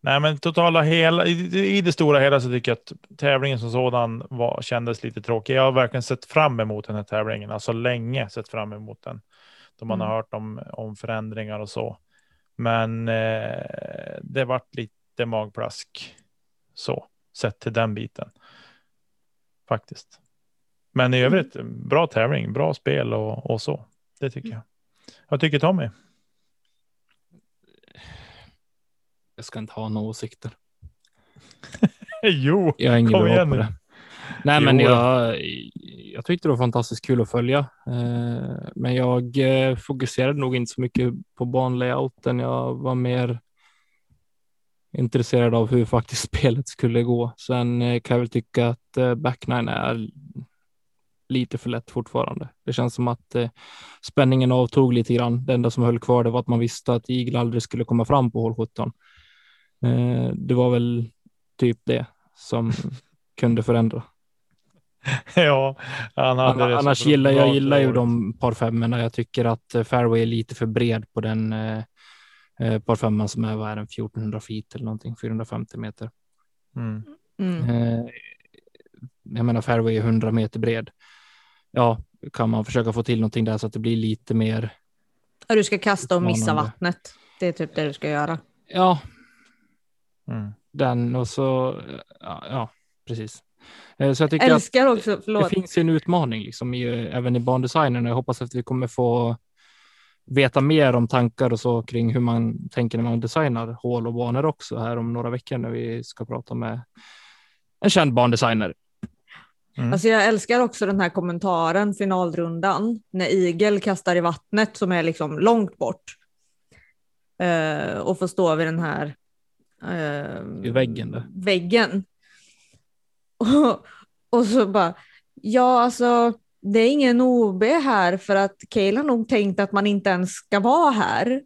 Speaker 2: nej, men totala hela i, i det stora hela så tycker jag att tävlingen som sådan var, kändes lite tråkig. Jag har verkligen sett fram emot den här tävlingen, alltså länge sett fram emot den. Då man har
Speaker 3: Mm.
Speaker 2: hört om, om förändringar och så. Men eh, det vart lite magplask så sett till den biten. Faktiskt. Men i övrigt bra tävling, bra spel och, och så. Det tycker jag. Vad tycker Tommy?
Speaker 1: Jag ska inte ha några åsikter. *laughs*
Speaker 2: jo,
Speaker 1: Jag har ingen
Speaker 2: Kom igen
Speaker 1: på det. Nej, men
Speaker 2: Jo.
Speaker 1: jag, jag tyckte det var fantastiskt kul att följa. Eh, Men jag eh, fokuserade nog inte så mycket på banlayouten. Jag var mer intresserad av hur faktiskt *laughs* spelet skulle gå. Sen eh, kan jag väl tycka att backnine är lite för lätt fortfarande. Det känns som att eh, spänningen avtog lite grann. Det enda som höll kvar det var att man visste att Eagle aldrig skulle komma fram på hål 17. Eh, Det var väl typ det som kunde förändra. *laughs*
Speaker 2: ja, han hade det så
Speaker 1: Annars gillar jag gillar ju de par femmorna. Jag tycker att eh, fairway är lite för bred på den eh, eh, par femman som är, vad är den, 1400 feet eller någonting, 450 meter.
Speaker 2: Mm.
Speaker 3: Mm.
Speaker 1: Eh, jag menar fairway är 100 meter bred. Ja, kan man försöka få till någonting där så att det blir lite mer.
Speaker 3: Och du ska kasta och missa vattnet. Det är typ det du ska göra.
Speaker 1: Ja,
Speaker 2: Mm.
Speaker 1: den och så. Ja, ja precis. Eh, så jag tycker att
Speaker 3: Älskar också,
Speaker 1: det finns en utmaning liksom i, även i bandesignen och jag hoppas att vi kommer få veta mer om tankar och så kring hur man tänker när man designar hål och banor också här om några veckor när vi ska prata med en känd bandesigner.
Speaker 2: Mm.
Speaker 3: Alltså jag älskar också den här kommentaren, finalrundan, när Igel kastar i vattnet som är liksom långt bort. Eh, och får stå vid den här eh,
Speaker 1: väggen där.
Speaker 3: väggen. *laughs* Och, och så bara, ja alltså det är ingen OB här för att Cale har nog tänkt att man inte ens ska vara här. *laughs*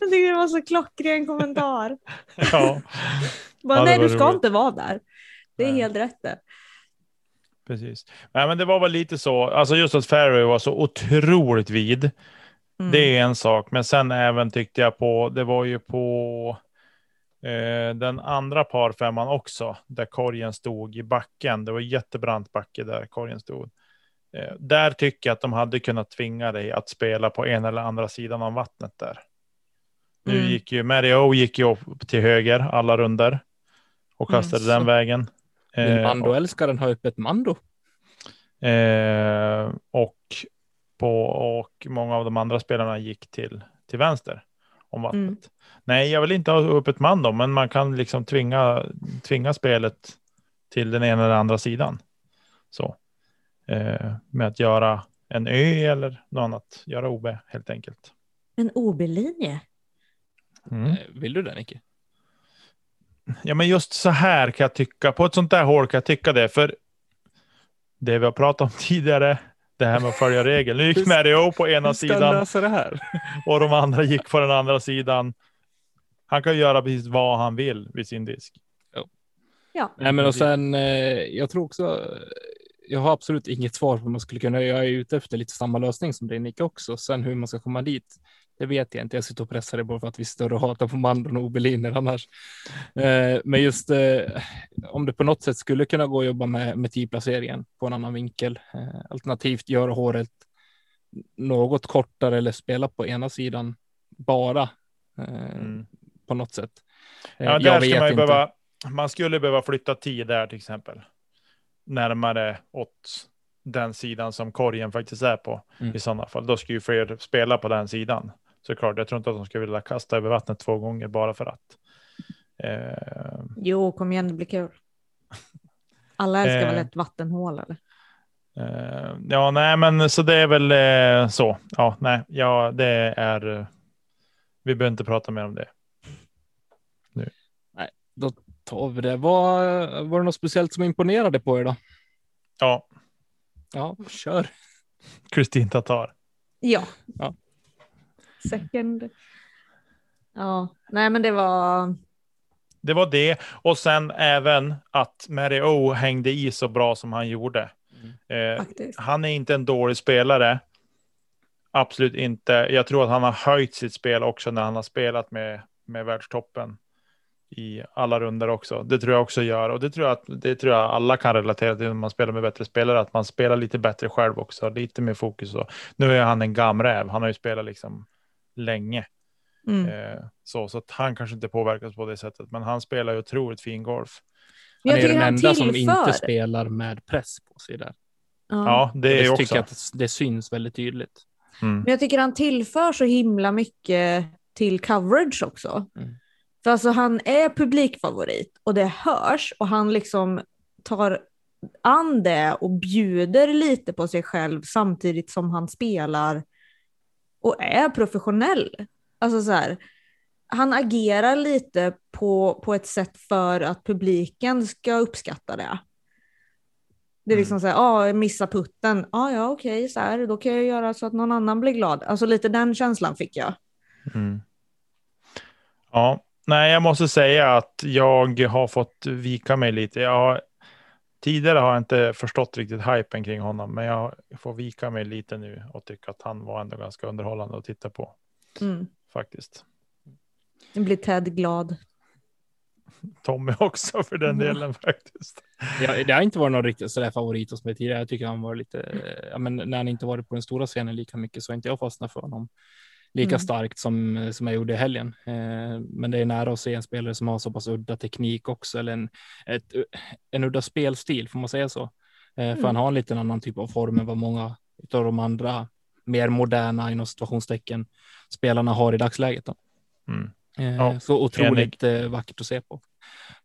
Speaker 3: Jag tycker det var så klockren kommentar. *laughs*
Speaker 2: Ja,
Speaker 3: Bara,
Speaker 2: Ja,
Speaker 3: nej, du ska
Speaker 2: roligt.
Speaker 3: inte vara där. Det är
Speaker 2: Nej.
Speaker 3: helt rätt det.
Speaker 2: precis. Nej, men det var väl lite så. Alltså just att fairway var så otroligt vid.
Speaker 3: Mm.
Speaker 2: Det är en sak, men sen även tyckte jag på, det var ju på eh, den andra parfemman också, där korgen stod i backen. Det var jättebrant backe där korgen stod. Eh, där tycker jag att de hade kunnat tvinga dig att spela på en eller andra sidan av vattnet där. Nu
Speaker 3: Mm.
Speaker 2: gick ju Mario gick ju upp till höger alla runder och
Speaker 3: Mm,
Speaker 2: kastade
Speaker 1: så.
Speaker 2: den vägen. Eh,
Speaker 1: Mando-älskaren ha öppet Mando?
Speaker 2: Eh, och, på, och många av de andra spelarna gick till, till vänster om vattnet.
Speaker 3: Mm.
Speaker 2: Nej, jag vill inte ha upp ett man då, men man kan liksom tvinga, tvinga spelet till den ena eller andra sidan. Så. Eh, med att göra en ö eller något annat. Göra OB helt enkelt.
Speaker 3: En OB-linje.
Speaker 2: Mm.
Speaker 1: Eh, Vill du det Nicke?
Speaker 2: Ja, men just så här kan jag tycka. På ett sånt där hål kan jag tycka det. För det vi har pratat om *laughs* tidigare, det här med att följa regeln. Nu gick Mario på ena sidan.
Speaker 1: det *laughs*
Speaker 2: och de andra gick på den andra sidan. Han kan göra precis vad han vill vid sin disk.
Speaker 3: Ja.
Speaker 1: Nej, men och sen, eh, jag tror också, jag har absolut inget svar på hur man skulle kunna, jag är ute efter lite samma lösning som dig Nicke också. Sen hur man ska komma dit, det vet jag inte. Jag sitter och pressar det bara för att vi står och hatar på Mandon och Obeliner annars. Eh, men just eh, om det på något sätt skulle kunna gå att jobba med, med tidplaceringen på en annan vinkel, eh, alternativt göra håret något kortare eller spela på ena sidan bara eh,
Speaker 2: Mm.
Speaker 1: på något sätt. Eh,
Speaker 2: Ja, där ska man, behöva, man skulle behöva flytta tid där till exempel. Närmare åt den sidan som korgen faktiskt är på
Speaker 1: Mm.
Speaker 2: i sådana fall. Då ska ju fler spela på den sidan. Såklart, jag tror inte att de ska vilja kasta över vattnet två gånger bara för att. Eh,
Speaker 3: Jo, kom igen, det blir kul. Alla *laughs* älskar
Speaker 2: Eh.
Speaker 3: väl ett vattenhål eller?
Speaker 2: eh, ja, nej, men så det är väl eh, så. Ja, nej, ja, det är. eh, Vi behöver inte prata mer om det.
Speaker 1: Då tar vi det. Var, var det något speciellt som imponerade på er då?
Speaker 2: Ja,
Speaker 1: Ja, kör.
Speaker 2: Kristin Tatar.
Speaker 3: Ja.
Speaker 1: Ja.
Speaker 3: Second. Ja, nej men det var.
Speaker 2: Det var det. Och sen även att Mario hängde i så bra som han gjorde. Eh,
Speaker 3: Faktiskt.
Speaker 2: han är inte en dålig spelare. Absolut inte. Jag tror att han har höjt sitt spel också när han har spelat med, med världstoppen i alla runder också. Det tror jag också gör och det tror jag att det tror jag alla kan relatera till när man spelar med bättre spelare, att man spelar lite bättre själv också, lite mer fokus. Och, nu är han en gamräv. Han har ju spelat liksom länge.
Speaker 3: Mm.
Speaker 2: Eh, så, så att han kanske inte påverkas på det sättet, men han spelar ju otroligt fin golf.
Speaker 1: Han är den enda som inte spelar med press på sig där.
Speaker 3: Ja.
Speaker 2: Ja, det är
Speaker 1: jag
Speaker 2: också.
Speaker 1: tycker att det syns väldigt tydligt.
Speaker 2: Mm.
Speaker 3: Men jag tycker han tillför så himla mycket till coverage också.
Speaker 1: Mm.
Speaker 3: För alltså han är publikfavorit och det hörs och han liksom tar an det och bjuder lite på sig själv samtidigt som han spelar och är professionell. Alltså så här, han agerar lite på, på ett sätt för att publiken ska uppskatta det. Det är liksom så här, ja, ah, missa putten. Ah, ja, okej, så här, då kan jag göra så att någon annan blir glad. Alltså lite den känslan fick jag.
Speaker 2: Mm. Ja, nej, jag måste säga att jag har fått vika mig lite. Jag tidigare har jag inte förstått riktigt hypen kring honom, men jag får vika mig lite nu och tycka att han var ändå ganska underhållande att titta på.
Speaker 3: Mm.
Speaker 2: Faktiskt.
Speaker 3: Nu blir Ted glad.
Speaker 2: Tommy också för den
Speaker 3: Mm.
Speaker 2: delen faktiskt.
Speaker 1: Ja, det har inte varit någon riktigt sådär favorit hos mig tidigare. Jag tycker han var lite, ja, men när han inte varit på den stora scenen lika mycket så har inte jag fastnat för honom lika
Speaker 3: Mm.
Speaker 1: starkt som, som jag gjorde i helgen. Eh, men det är nära att se en spelare som har så pass udda teknik också, eller en, ett, en udda spelstil, får man säga så? Eh, för
Speaker 3: Mm.
Speaker 1: han har en liten annan typ av form än vad många av de andra mer moderna inom situationstecken spelarna har i dagsläget.
Speaker 2: Mm.
Speaker 1: Eh,
Speaker 2: Ja,
Speaker 1: så otroligt eh, vackert att se på.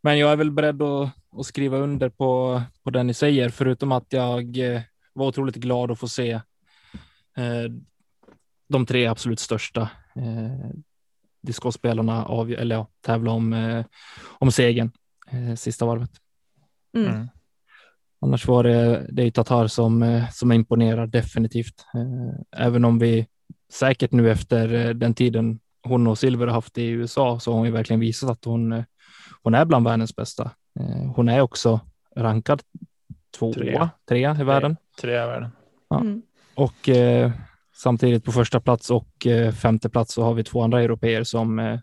Speaker 1: Men jag är väl beredd att, att skriva under på, på det ni säger, förutom att jag eh, var otroligt glad att få se de tre absolut största eh, discgolfspelarna av, eller ja, tävla om, eh, om segern eh, sista varvet.
Speaker 3: Mm.
Speaker 2: Mm.
Speaker 1: Annars var det, det är Tatar som, eh, som imponerar definitivt. Eh, Även om vi säkert nu efter eh, den tiden hon och Silver har haft i USA så har hon ju verkligen visat att hon, hon är bland världens bästa. Eh, Hon är också rankad tvåa,
Speaker 2: Trea.
Speaker 1: trea i världen
Speaker 2: Tre i världen.
Speaker 1: Ja.
Speaker 3: Mm.
Speaker 1: och eh, samtidigt på första plats och eh, femte plats så har vi två andra europeer som eh,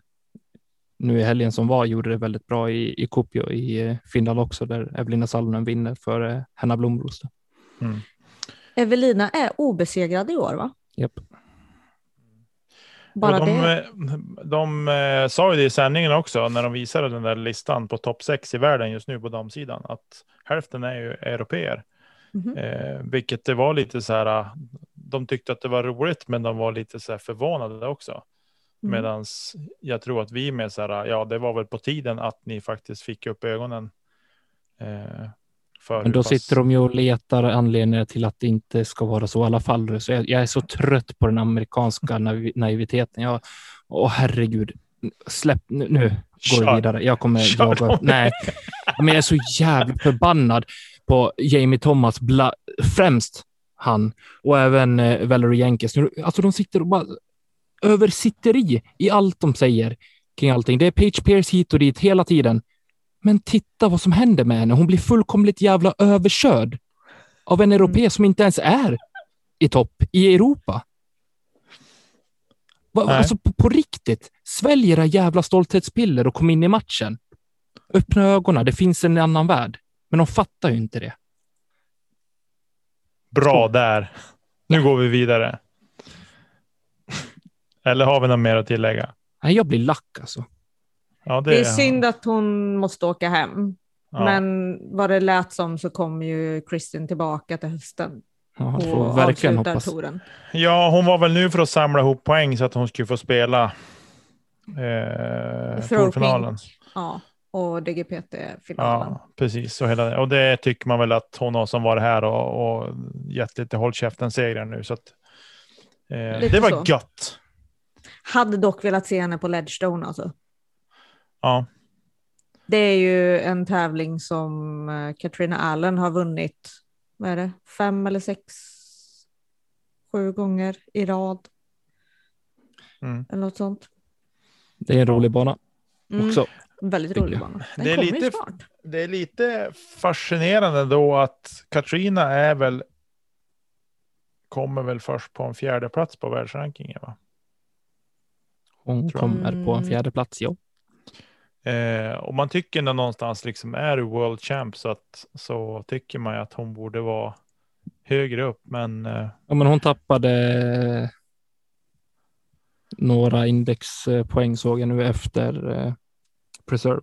Speaker 1: nu i helgen som var gjorde det väldigt bra i, i Kuopio i eh, Finland också där Evelina Salonen vinner för Hanna Blomros.
Speaker 2: Mm.
Speaker 3: Evelina är obesegrad i år va?
Speaker 1: Japp.
Speaker 3: Bara
Speaker 2: och de,
Speaker 3: det.
Speaker 2: de eh, sa ju det i sändningen också när de visade den där listan på topp sex i världen just nu på damsidan att hälften är ju europeer.
Speaker 3: Mhm.
Speaker 2: Eh, vilket det var lite så här. De tyckte att det var roligt, men de var lite så här förvånade också.
Speaker 3: Mm.
Speaker 2: Medans jag tror att vi med så här. Ja, det var väl på tiden att ni faktiskt fick upp ögonen. Eh, för
Speaker 1: Men då
Speaker 2: pass-
Speaker 1: sitter de ju och letar anledningar till att det inte ska vara så i alla fall. Så jag, jag är så trött på den amerikanska naiv- naiviteten. Jag, åh herregud, släpp nu, nu går vi
Speaker 2: Kör.
Speaker 1: vidare. Jag kommer
Speaker 2: Kör
Speaker 1: jaga. Nej, men jag är så jävligt förbannad på Jamie Thomas, bla, främst han och även eh, Valerie Jenkins. Alltså de sitter och bara översitteri i allt de säger kring allting. Det är Page Pierce hit och dit hela tiden. Men titta vad som händer med henne. Hon blir fullkomligt jävla överkörd av en europé som inte ens är i topp i Europa. Va, alltså på, på riktigt, svälj era jävla stolthetspiller och kom in i matchen. Öppna ögonen, det finns en annan värld. Men de fattar ju inte det.
Speaker 2: Bra där. Nu går vi vidare. Eller har vi något mer att tillägga?
Speaker 1: Nej, jag blir lack alltså.
Speaker 2: Ja, det,
Speaker 3: Det är synd att hon måste åka hem.
Speaker 2: Ja.
Speaker 3: Men vad det lät som så kommer ju Kristin tillbaka till hösten
Speaker 1: Ja,
Speaker 3: och
Speaker 1: får verkligen
Speaker 3: avslutar
Speaker 1: hoppas.
Speaker 3: touren.
Speaker 2: Ja, hon var väl nu för att samla ihop poäng så att hon skulle få spela eh.
Speaker 3: Ja, och DGPT-finalen.
Speaker 2: Ja, precis. Och, hela, det. och det tycker man väl att hon har som var här och, och gett lite håll käften-segrar nu. Så att, eh, det var
Speaker 3: så.
Speaker 2: gött.
Speaker 3: Hade dock velat se henne på Ledgestone alltså.
Speaker 2: Ja,
Speaker 3: Det är ju en tävling som eh, Katrina Allen har vunnit, vad är det, fem eller sex, sju gånger i rad.
Speaker 2: Mm.
Speaker 3: Eller något sånt.
Speaker 1: Det är en rolig bana
Speaker 3: Mm,
Speaker 1: också.
Speaker 3: Väldigt rolig bana. Den
Speaker 2: Det är
Speaker 3: kommer
Speaker 2: lite-
Speaker 3: snart.
Speaker 2: det är lite fascinerande då att Katrina är väl kommer väl först på en fjärde plats på världsrankingen. Va?
Speaker 1: Hon
Speaker 2: Tror jag.
Speaker 1: kommer på en
Speaker 3: Mm.
Speaker 1: fjärde plats, ja.
Speaker 2: Eh, och man tycker när någonstans liksom är du world champ så, att, så tycker man ju att hon borde vara högre upp. Men eh,
Speaker 1: Ja, men hon tappade några indexpoäng såg jag nu efter eh, Preserve.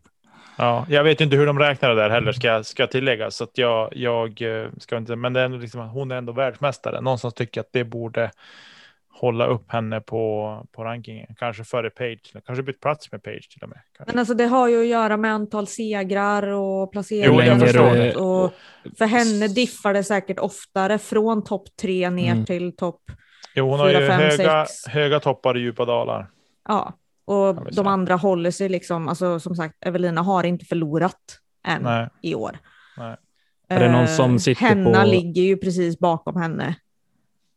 Speaker 2: ja, jag vet inte hur de räknar det där heller ska, ska tilläggas. Så att jag, jag eh, ska inte, men det är ändå liksom, hon är ändå världsmästare. Någonstans tycker jag att det borde hålla upp henne på, på rankingen. Kanske före Page, kanske bytt plats med Page till och med. Kanske.
Speaker 3: Men alltså det har ju att göra med antal segrar och
Speaker 2: Jo,
Speaker 3: placeringar
Speaker 2: jag
Speaker 3: och
Speaker 2: förstår
Speaker 3: sånt.
Speaker 2: det.
Speaker 3: Och för henne diffar det säkert oftare från topp tre ner
Speaker 1: Mm.
Speaker 3: till topp,
Speaker 2: Jo, hon har
Speaker 3: fyra,
Speaker 2: ju
Speaker 3: fem,
Speaker 2: höga,
Speaker 3: sex.
Speaker 2: höga toppar och djupa dalar.
Speaker 3: ja. Och de andra håller sig liksom, alltså som sagt, Evelina har inte förlorat än
Speaker 2: Nej.
Speaker 3: i år.
Speaker 2: Nej.
Speaker 1: Är det någon som
Speaker 3: Eh,
Speaker 1: sitter
Speaker 3: Henna
Speaker 1: på-
Speaker 3: ligger ju precis bakom henne.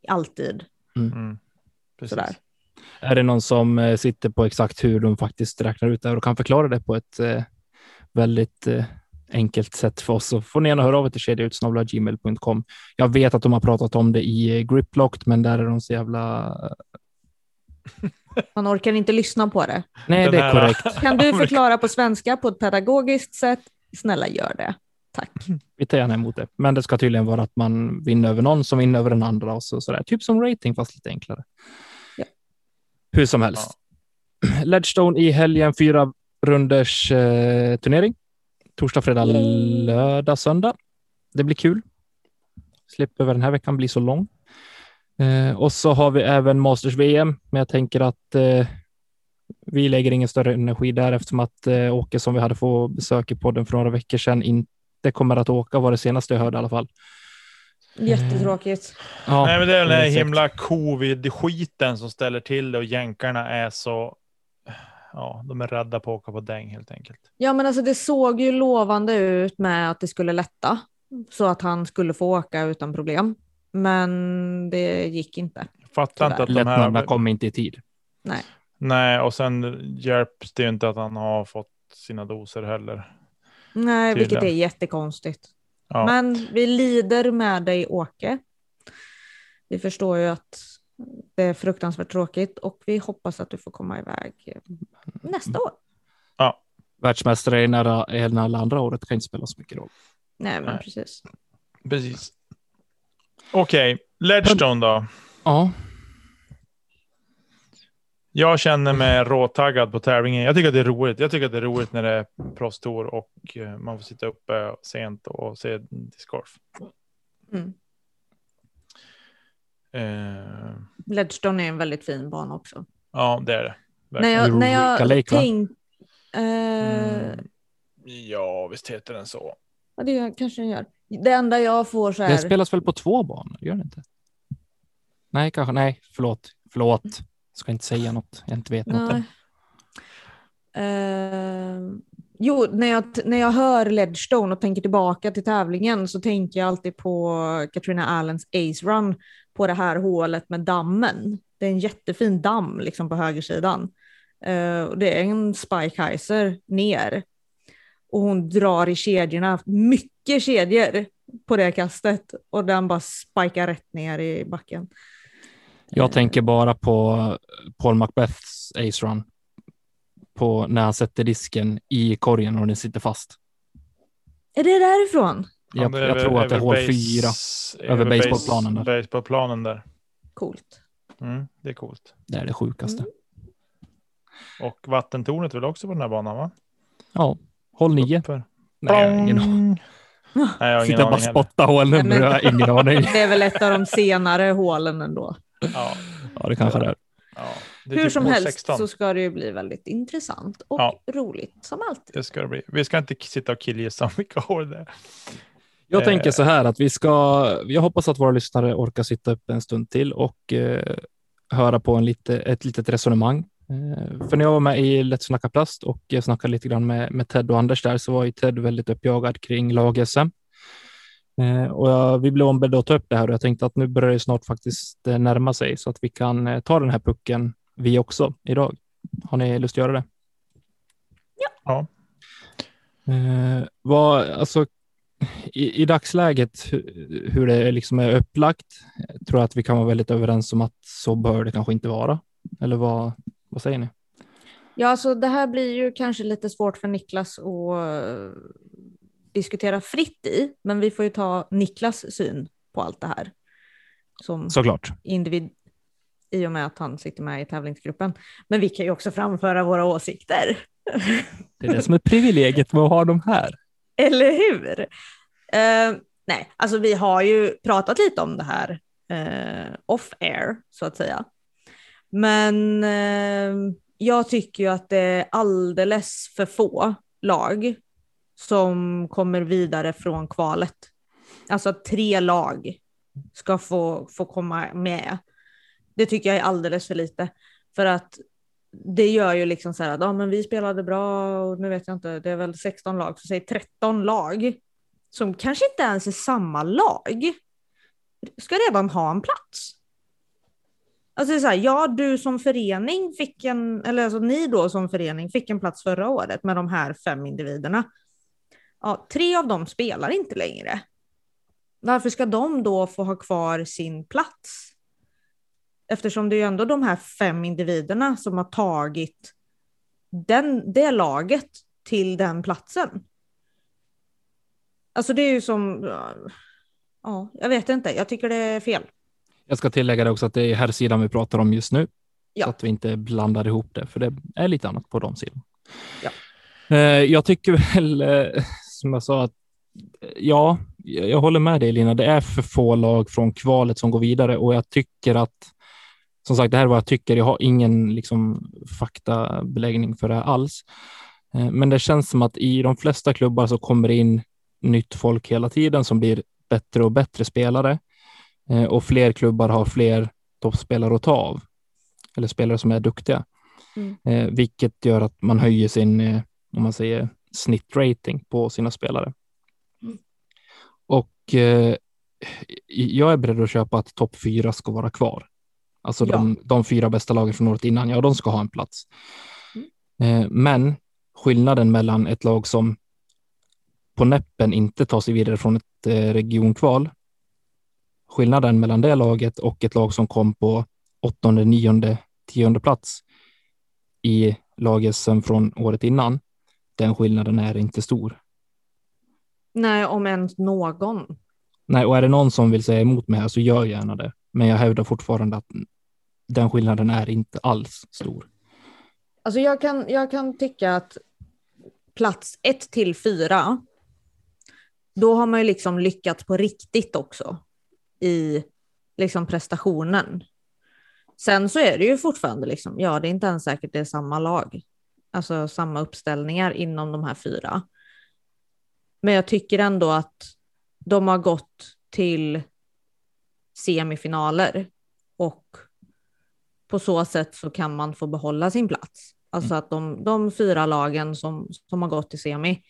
Speaker 3: Alltid.
Speaker 2: Mm. Precis.
Speaker 3: Sådär.
Speaker 1: Är det någon som eh, sitter på exakt hur de faktiskt räknar ut det här och kan förklara det på ett eh, väldigt eh, enkelt sätt för oss så får ni gärna höra av er till kedjautsnabla.gmail.com. Jag vet att de har pratat om det i eh, Griplocked, men där är de så jävla...
Speaker 3: Man orkar inte lyssna på det.
Speaker 1: Nej,
Speaker 2: Den
Speaker 1: det är
Speaker 2: här-
Speaker 1: korrekt.
Speaker 3: Kan du *laughs* förklara på svenska på ett pedagogiskt sätt? Snälla gör det. Tack.
Speaker 1: Vi tar gärna emot det. Men det ska tydligen vara att man vinner över någon som vinner över den andra och så, sådär. Typ som rating, fast lite enklare.
Speaker 3: Ja.
Speaker 1: Hur som helst. *clears throat* Ledgestone i helgen, fyra runders eh, turnering. Torsdag, fredag, lördag, söndag. Det blir kul. Slipper den här veckan bli så lång. Eh, och så har vi även Masters VM, men jag tänker att eh, vi lägger ingen större energi där eftersom att eh, Åke som vi hade få besök i podden för några veckor sedan inte kommer att åka var det senaste jag hörde i alla fall.
Speaker 3: Jättetråkigt.
Speaker 1: Ja,
Speaker 2: Nej, men det är den här himla covid-skiten som ställer till det och jänkarna är så. Ja, de är rädda på att åka på däng helt enkelt.
Speaker 3: Ja, men alltså det såg ju lovande ut med att det skulle lätta så att han skulle få åka utan problem. Men det gick inte.
Speaker 2: Fattar inte att de
Speaker 1: Lättnaderna
Speaker 2: här.
Speaker 1: kom inte i tid.
Speaker 3: Nej.
Speaker 2: Nej, och sen hjälps det ju inte att han har fått sina doser heller.
Speaker 3: Nej, vilket är
Speaker 2: Tydligen.
Speaker 3: jättekonstigt.
Speaker 2: Ja.
Speaker 3: Men vi lider med dig, Åke. Vi förstår ju att det är fruktansvärt tråkigt och vi hoppas att du får komma iväg nästa år.
Speaker 1: Världsmästare i nära ena eller andra året kan inte spela så mycket roll.
Speaker 3: Nej, men
Speaker 2: Nej.
Speaker 3: precis.
Speaker 2: Precis. Okej, Ledgestone då.
Speaker 1: Ja,
Speaker 2: Jag känner mig råtaggad på tävlingen. Jag tycker att det är roligt. Jag tycker att det är roligt när det är proffstour och eh, man får sitta uppe sent och se discgolf.
Speaker 3: Mm.
Speaker 2: Eh,
Speaker 3: Ledgestone är en väldigt fin bana också.
Speaker 2: ja, det är det.
Speaker 3: När jag, när jag
Speaker 1: Eureka Lake, va?
Speaker 3: tänk, eh,
Speaker 2: Mm. Ja, visst heter den så.
Speaker 3: ja, det kanske den gör. Det enda jag får så
Speaker 1: den
Speaker 3: här.
Speaker 1: spelas väl på två banor? Gör den inte? Nej, kanske. Nej, förlåt. Förlåt. Ska inte säga något. Jag inte vet något.
Speaker 3: Eh, jo, när jag, när jag hör Ledgestone och tänker tillbaka till tävlingen så tänker jag alltid på Katrina Allens Ace Run på det här hålet med dammen. Det är en jättefin damm liksom på högersidan. Och det är en Spikeheiser ner. Och hon drar i kedjorna, mycket kedjor på det kastet. Och den bara spikar rätt ner i backen.
Speaker 1: Jag tänker bara på Paul Macbeths Ace Run. På när han sätter disken i korgen och den sitter fast.
Speaker 3: Är det därifrån?
Speaker 1: Jag,
Speaker 2: är
Speaker 1: jag
Speaker 2: väl-
Speaker 1: tror att det är hål fyra. över baseballplanen där.
Speaker 2: base- Baseballplanen där.
Speaker 3: Coolt.
Speaker 2: Mm, det är coolt.
Speaker 1: Det är det sjukaste.
Speaker 3: Mm.
Speaker 2: Och vattentornet väl också på den här banan va?
Speaker 1: Ja, hål nio. Nej, jag har ingen aning.
Speaker 2: Nej, jag har ingen
Speaker 1: Sitter bara spotta hålen.
Speaker 3: Nej, men-
Speaker 1: Jag har ingen aning.
Speaker 3: Det är väl ett av de senare hålen ändå.
Speaker 2: Ja,
Speaker 1: Ja, det kanske det är.
Speaker 2: ja. Det är
Speaker 3: Hur
Speaker 2: typ
Speaker 3: som helst
Speaker 2: 16.
Speaker 3: så ska det ju bli väldigt intressant och
Speaker 2: Ja.
Speaker 3: roligt som alltid.
Speaker 2: Det ska det bli. Vi ska inte sitta och killgissa vilka hål det är.
Speaker 1: Jag
Speaker 2: Eh.
Speaker 1: tänker så här att vi ska, jag hoppas att våra lyssnare orkar sitta upp en stund till och eh, höra på en lite, ett litet resonemang. Eh, för när jag var med i Let's Snacka Plast och jag snackade lite grann med, med Ted och Anders där så var ju Ted väldigt uppjagad kring lag-SM. Eh, och jag, vi blev ombedda att ta upp det här och jag tänkte att nu börjar det snart faktiskt eh, närma sig så att vi kan ta den här pucken vi också idag. Har ni lust att göra det?
Speaker 2: Ja.
Speaker 1: Eh, vad, alltså, i, I dagsläget, hur, hur det liksom är upplagt, tror jag att vi kan vara väldigt överens om att så bör det kanske inte vara. Eller vad, vad säger ni?
Speaker 3: Ja, alltså det här blir ju kanske lite svårt för Niklas att eh, diskutera fritt i, men vi får ju ta Niklas syn på allt det här som
Speaker 1: Såklart.
Speaker 3: individ i och med att han sitter med i tävlingsgruppen. Men vi kan ju också framföra våra åsikter.
Speaker 1: Det är det som är privilegiet med att ha dem här. *laughs*
Speaker 3: Eller hur? Eh, nej, alltså vi har ju pratat lite om det här eh, off air så att säga. Men eh, jag tycker ju att det är alldeles för få lag som kommer vidare från kvalet. Alltså att tre lag ska få, få komma med. Det tycker jag är alldeles för lite. För att det gör ju liksom så här att ja, men vi spelade bra och nu vet jag inte, det är väl 16 lag, så säg 13 lag som kanske inte ens är samma lag ska redan ha en plats. Alltså det är så här, ja, du som förening fick en, eller alltså ni då som förening fick en plats förra året med de här fem individerna. Ja, tre av dem spelar inte längre. Varför ska de då få ha kvar sin plats? Eftersom det är ju ändå de här fem individerna som har tagit den, det laget till den platsen. Alltså det är ju som, ja, jag vet inte, jag tycker det är fel.
Speaker 1: Jag ska tillägga det också att det är här sidan vi pratar om just nu.
Speaker 3: Ja.
Speaker 1: Så att vi inte blandar ihop det, för det är lite annat på de sidan.
Speaker 3: Ja.
Speaker 1: Eh, Jag tycker väl, eh, som jag sa, att eh, ja, jag håller med dig Lina. Det är för få lag från kvalet som går vidare och jag tycker att, som sagt, det här är vad jag tycker. Jag har ingen liksom, faktabeläggning för det här alls. Men det känns som att i de flesta klubbar så kommer det in nytt folk hela tiden som blir bättre och bättre spelare. Eh, Och fler klubbar har fler toppspelare att ta av. Eller spelare som är duktiga.
Speaker 3: Mm.
Speaker 1: Eh, vilket gör att man höjer sin, eh, om man säger, snittrating på sina spelare.
Speaker 3: Mm.
Speaker 1: Och eh, jag är beredd att köpa att topp fyra ska vara kvar. Alltså
Speaker 3: Ja.
Speaker 1: de, de fyra bästa lagen från året innan, ja de ska ha en plats.
Speaker 3: Mm.
Speaker 1: Eh, men skillnaden mellan ett lag som på näppen inte tar sig vidare från ett eh, regionkval, skillnaden mellan det laget och ett lag som kom på åttonde, nionde, tionde plats i laget sen från året innan, den skillnaden är inte stor.
Speaker 3: Nej, om ens någon.
Speaker 1: Nej, och är det någon som vill säga emot mig här så gör gärna det. Men jag hävdar fortfarande att den skillnaden är inte alls stor.
Speaker 3: Alltså jag kan, jag kan tycka att plats ett till fyra, då har man ju liksom lyckats på riktigt också i liksom prestationen. Sen så är det ju fortfarande liksom, ja det är inte ens säkert det är samma lag, alltså samma uppställningar inom de här fyra. Men jag tycker ändå att de har gått till semifinaler och på så sätt så kan man få behålla sin plats. Alltså att de, de fyra lagen som, som har gått till semi,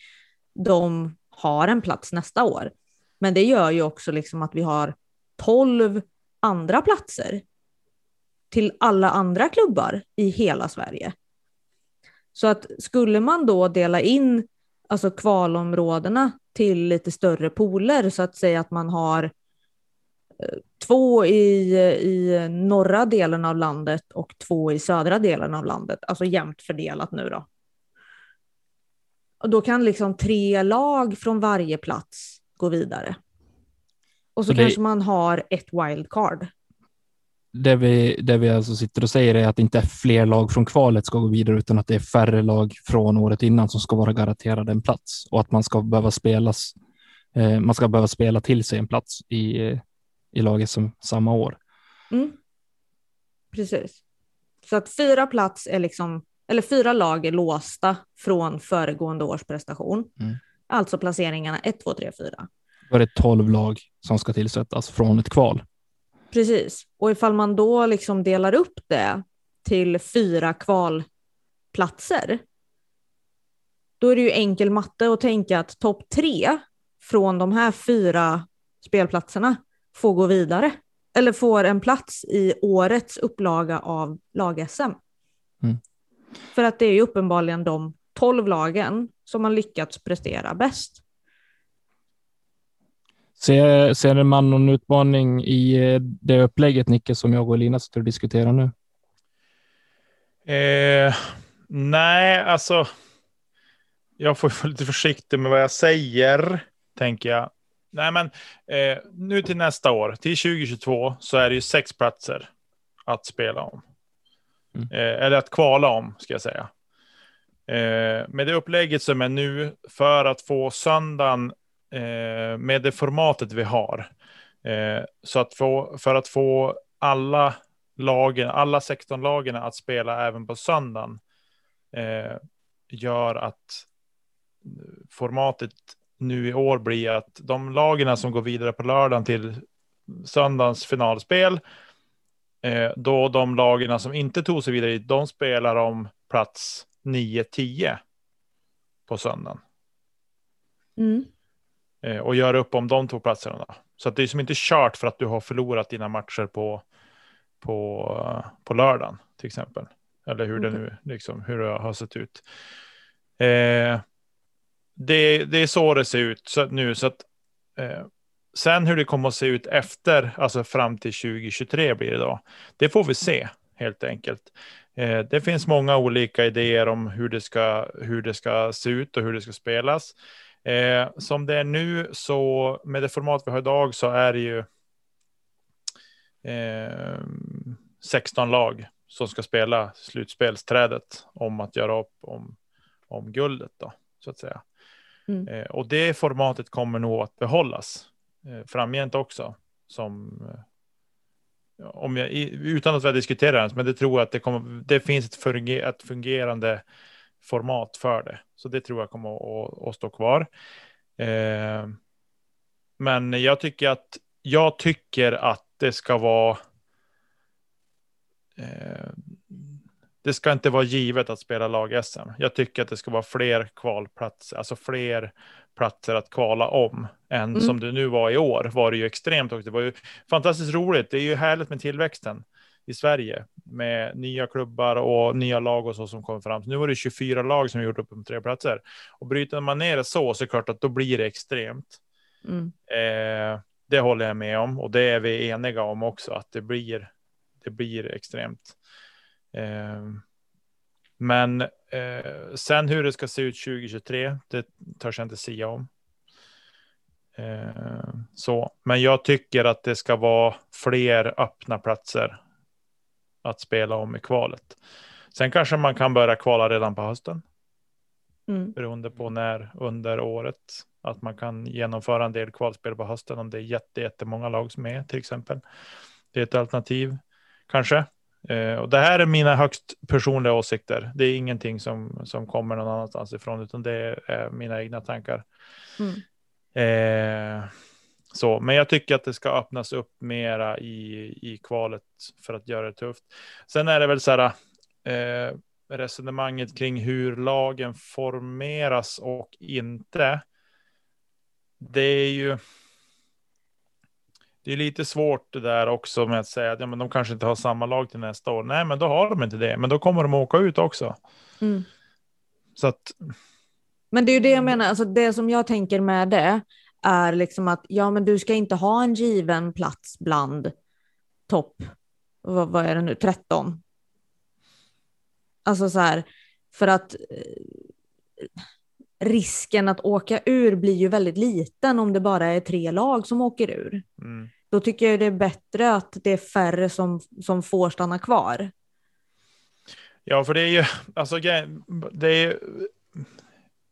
Speaker 3: de har en plats nästa år. Men det gör ju också liksom att vi har tolv andra platser till alla andra klubbar i hela Sverige. Så att skulle man då dela in alltså kvalområdena till lite större pooler så att säga att man har eh, två i, i norra delen av landet och två i södra delen av landet, alltså jämnt fördelat nu då. Och då kan liksom tre lag från varje plats gå vidare. Och så,
Speaker 1: Så det-
Speaker 3: kanske man har ett wildcard.
Speaker 1: Det vi, det vi alltså sitter och säger är att det inte är fler lag från kvalet ska gå vidare utan att det är färre lag från året innan som ska vara garanterade en plats och att man ska behöva spelas. Eh, man ska behöva spela till sig en plats i, i laget som samma år.
Speaker 3: Mm. Precis. Så att fyra plats är liksom, eller fyra lag är låsta från föregående års prestation.
Speaker 1: Mm.
Speaker 3: Alltså placeringarna 1, 2, 3, 4.
Speaker 1: Då är det tolv lag som ska tillsättas från ett kval.
Speaker 3: Precis. Och ifall man då liksom delar upp det till fyra kvalplatser, då är det ju enkel matte att tänka att topp tre från de här fyra spelplatserna får gå vidare. Eller får en plats i årets upplaga av lag-SM.
Speaker 1: Mm.
Speaker 3: För att det är ju uppenbarligen de tolv lagen som har lyckats prestera bäst.
Speaker 1: Ser, ser man någon utmaning i eh, det upplägget, Nicke, som jag och Lina sitter och diskuterar nu?
Speaker 2: Eh, nej, alltså. Jag får vara lite försiktig med vad jag säger, tänker jag. Nej, men eh, nu till nästa år, till 2022, så är det ju sex platser att spela om.
Speaker 1: Mm.
Speaker 2: Eh, eller att kvala om, ska jag säga. Eh, med det upplägget som är nu, för att få söndagen eh, med det formatet vi har, eh, så att få, för att få alla lagen, alla 16 lagen att spela även på söndagen eh, gör att formatet nu i år blir att de lagen som går vidare på lördagen till söndagens finalspel, eh, då de lagen som inte tog sig vidare, de spelar om plats 9-10 på söndagen.
Speaker 3: Mm.
Speaker 2: Eh, och gör upp om de två platserna. Så det är som inte kört för att du har förlorat dina matcher på, på, på lördagen till exempel. Eller hur det nu liksom, hur det har sett ut. Eh, det, det är så det ser ut så nu. Så att, eh, sen hur det kommer att se ut efter, alltså fram till 2023 blir det då. Det får vi se helt enkelt. Eh, det finns många olika idéer om hur det ska, hur det ska se ut och hur det ska spelas. Eh, som det är nu så med det format vi har idag så är det ju eh, 16 lag som ska spela slutspelsträdet om att göra upp om, om guldet då så att säga. Mm. Eh, och det formatet kommer nog att behållas eh, framgent också som eh, om jag, utan att vi har diskuterat det, men det tror jag att det, kommer, det finns ett, funger, ett fungerande format för det. Så det tror jag kommer att, att stå kvar. Eh, men jag tycker att jag tycker att det ska vara. Eh, det ska inte vara givet att spela lag-SM. Jag tycker att det ska vara fler kvalplatser, alltså fler platser att kvala om än mm. som det nu var i år. Var det ju extremt och det var ju fantastiskt roligt. Det är ju härligt med tillväxten i Sverige med nya klubbar och nya lag och så som kommer fram. Så nu var det 24 lag som gjort upp om tre platser och bryter man ner det så så är det klart att då blir det extremt. Mm. Eh, det håller jag med om och det är vi eniga om också att det blir. Det blir extremt. Eh, men eh, sen hur det ska se ut 2023, det törs jag inte säga om. Eh, så, men jag tycker att det ska vara fler öppna platser att spela om i kvalet. Sen kanske man kan börja kvala redan på hösten. Mm. Beroende på när under året. Att man kan genomföra en del kvalspel på hösten om det är jätte, jättemånga lag som är till exempel. Det är ett alternativ kanske. Eh, och det här är mina högst personliga åsikter. Det är ingenting som, som kommer någon annanstans ifrån, utan det är mina egna tankar. Mm. Eh, så, men jag tycker att det ska öppnas upp mera i, i kvalet för att göra det tufft. Sen är det väl så här eh, resonemanget kring hur lagen formeras och inte. Det är ju. Det är lite svårt det där också med att säga att ja, men de kanske inte har samma lag till nästa år. Nej, men då har de inte det. Men då kommer de åka ut också. Mm. Så att.
Speaker 3: Men det är ju det jag menar, alltså det som jag tänker med det är liksom att ja, men du ska inte ha en given plats bland topp, vad, vad är det nu, 13. Alltså så här, för att eh, risken att åka ur blir ju väldigt liten om det bara är tre lag som åker ur. Mm. Då tycker jag det är bättre att det är färre som, som får stanna kvar.
Speaker 2: Ja, för det är ju, alltså det är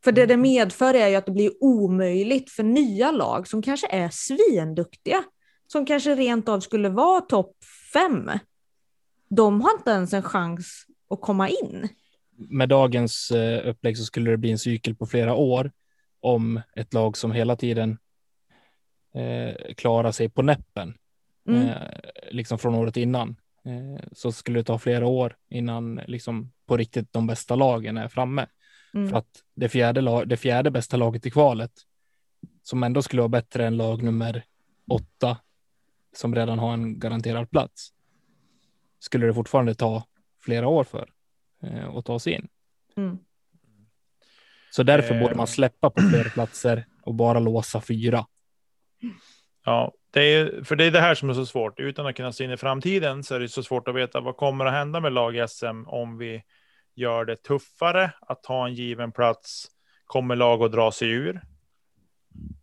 Speaker 3: för det det medför är ju att det blir omöjligt för nya lag som kanske är svinduktiga, som kanske rent av skulle vara topp fem. De har inte ens en chans att komma in.
Speaker 1: Med dagens eh, upplägg så skulle det bli en cykel på flera år om ett lag som hela tiden eh, klarar sig på näppen, mm. eh, liksom från året innan, eh, så skulle det ta flera år innan liksom på riktigt de bästa lagen är framme. Mm. För att det fjärde, det fjärde bästa laget i kvalet, som ändå skulle vara bättre än lag nummer åtta, som redan har en garanterad plats, skulle det fortfarande ta flera år för eh, att ta sig in. Mm. Så därför eh. borde man släppa på fler platser och bara låsa fyra.
Speaker 2: Ja, det är, för det är det här som är så svårt. Utan att kunna se in i framtiden så är det så svårt att veta vad kommer att hända med lag SM om vi gör det tuffare att ta en given plats? Kommer lag att dra sig ur?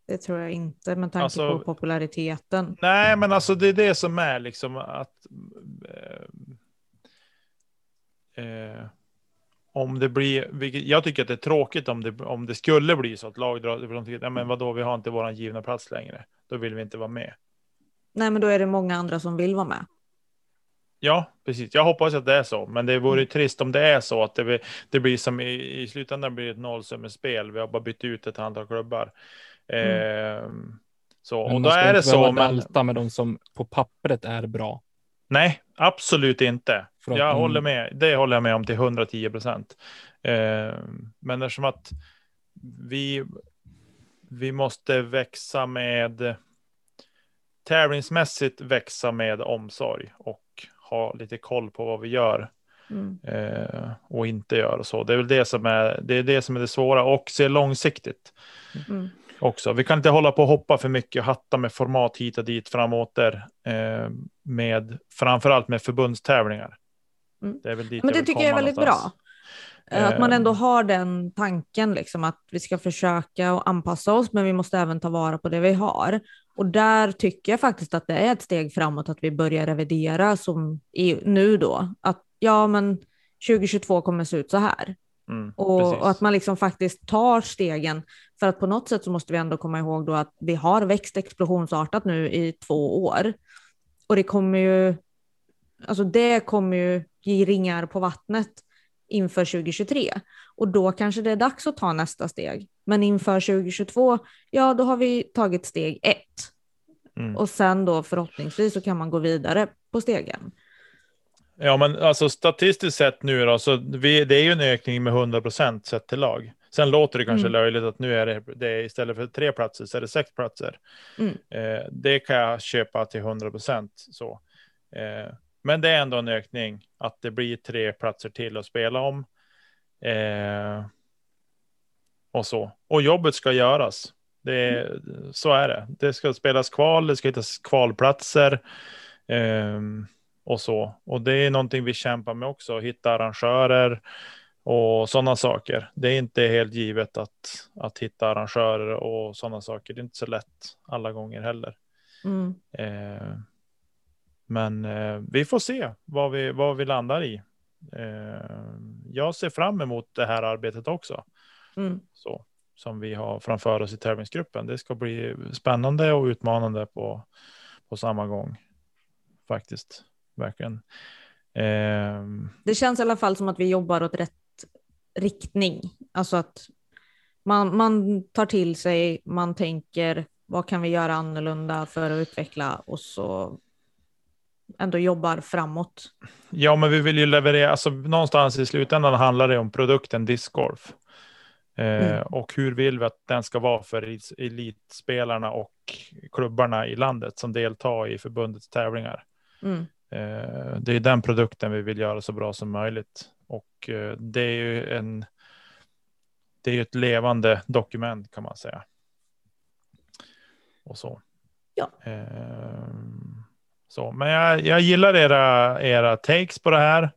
Speaker 3: Det tror jag inte med tanke alltså, på populariteten.
Speaker 2: Nej, men alltså det är det som är liksom att. Eh, eh, om det blir, vilket, jag tycker att det är tråkigt om det, om det skulle bli så att lag drar, ja, men vadå, vi har inte våran givna plats längre. Då vill vi inte vara med.
Speaker 3: Nej, men då är det många andra som vill vara med.
Speaker 2: Ja, precis. Jag hoppas att det är så, men det vore trist om det är så att det, blir, det blir som i, i slutändan blir ett nollsummespel. Vi har bara bytt ut ett antal klubbar. Mm. Eh, så,
Speaker 1: Men
Speaker 2: och
Speaker 1: man
Speaker 2: då är det så.
Speaker 1: Dalta med de som på pappret är bra.
Speaker 2: nej, absolut inte.
Speaker 1: Att
Speaker 2: Jag
Speaker 1: de-
Speaker 2: håller med. Det håller jag med om till 110 procent. Eh, men eftersom att vi, vi måste växa med tävlingsmässigt växa med omsorg och ha lite koll på vad vi gör
Speaker 3: Mm.
Speaker 2: eh, och inte gör och så. Det är väl det som är det, är det som är det svåra och se långsiktigt
Speaker 3: Mm.
Speaker 2: också. Vi kan inte hålla på och hoppa för mycket och hatta med format hit och dit framåt där eh, med framförallt med förbundstävlingar.
Speaker 3: Mm.
Speaker 2: Det är väl dit
Speaker 3: Men
Speaker 2: jag
Speaker 3: det
Speaker 2: vill
Speaker 3: tycker jag är väldigt
Speaker 2: någonstans.
Speaker 3: bra. Eh, Att man ändå har den tanken, liksom, att vi ska försöka att anpassa oss, men vi måste även ta vara på det vi har. Och där tycker jag faktiskt att det är ett steg framåt att vi börjar revidera som i, nu då. Att ja, men 2022 kommer se ut så här.
Speaker 2: Mm,
Speaker 3: Och, och att man liksom faktiskt tar stegen. För att på något sätt så måste vi ändå komma ihåg då att vi har växt explosionsartat nu i två år. Och det kommer ju, alltså det kommer ju ge ringar på vattnet inför 2023. Och då kanske det är dags att ta nästa steg. Men inför 2022, ja då har vi tagit steg ett.
Speaker 2: Mm.
Speaker 3: Och sen då förhoppningsvis så kan man gå vidare på stegen.
Speaker 2: Ja, men alltså statistiskt sett nu då, så vi, det är ju en ökning med 100 procent sett till lag. Sen låter det kanske
Speaker 3: Mm.
Speaker 2: löjligt att nu är det, det är istället för tre platser så är det sex platser.
Speaker 3: Mm.
Speaker 2: Eh, det kan jag köpa till 100 procent så. Eh, men det är ändå en ökning att det blir tre platser till att spela om. Eh, och så. Och jobbet ska göras. Det, Så är det. Det ska spelas kval, det ska hittas kvalplatser. Ehm, och så. Och det är någonting vi kämpar med också, hitta arrangörer och sådana saker. Det är inte helt givet att, att hitta arrangörer och sådana saker. Det är inte så lätt alla gånger heller.
Speaker 3: Mm.
Speaker 2: Eh, men eh, vi får se vad vi, vad vi landar i. Eh, jag ser fram emot det här arbetet också.
Speaker 3: Mm.
Speaker 2: Så, som vi har framför oss i tävlingsgruppen. Det ska bli spännande och utmanande på, på samma gång. Faktiskt, verkligen. Ehm,
Speaker 3: Det känns i alla fall som att vi jobbar åt rätt riktning. Alltså att man, man tar till sig, man tänker vad kan vi göra annorlunda för att utveckla och så ändå jobbar framåt.
Speaker 2: Ja, men vi vill ju leverera, alltså någonstans i slutändan handlar det om produkten discgolf. Eh,
Speaker 3: Mm.
Speaker 2: Och hur vill vi att den ska vara för elit- elitspelarna och klubbarna i landet som deltar i förbundets tävlingar.
Speaker 3: Mm.
Speaker 2: Eh, det är den produkten vi vill göra så bra som möjligt. Och eh, det är ju en det är ett levande dokument kan man säga. Och så.
Speaker 3: Ja.
Speaker 2: Ehm, så, men jag, jag gillar era, era takes på det här.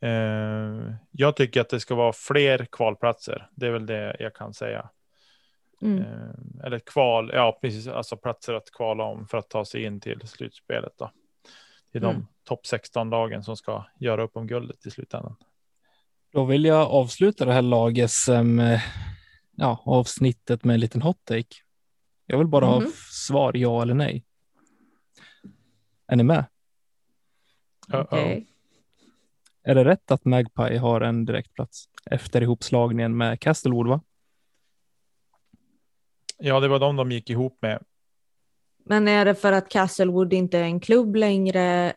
Speaker 2: Ehm, jag tycker att det ska vara fler kvalplatser. Det är väl det jag kan säga.
Speaker 3: Mm.
Speaker 2: Ehm, eller kval, ja precis, alltså platser att kvala om för att ta sig in till slutspelet då. Till de
Speaker 3: Mm.
Speaker 2: topp 16 lagen som ska göra upp om guldet i slutändan.
Speaker 1: Då vill jag avsluta det här lagets em, ja, avsnittet med en liten hot take. Jag vill bara ha
Speaker 3: Mhm.
Speaker 1: svar ja eller nej. Är ni med?
Speaker 2: Uh-oh.
Speaker 3: Okej.
Speaker 1: Är det rätt att Magpie har en direktplats efter ihopslagningen med Castlewood? Va?
Speaker 2: Ja, det var de de gick ihop med.
Speaker 3: Men är det för att Castlewood inte är en klubb längre?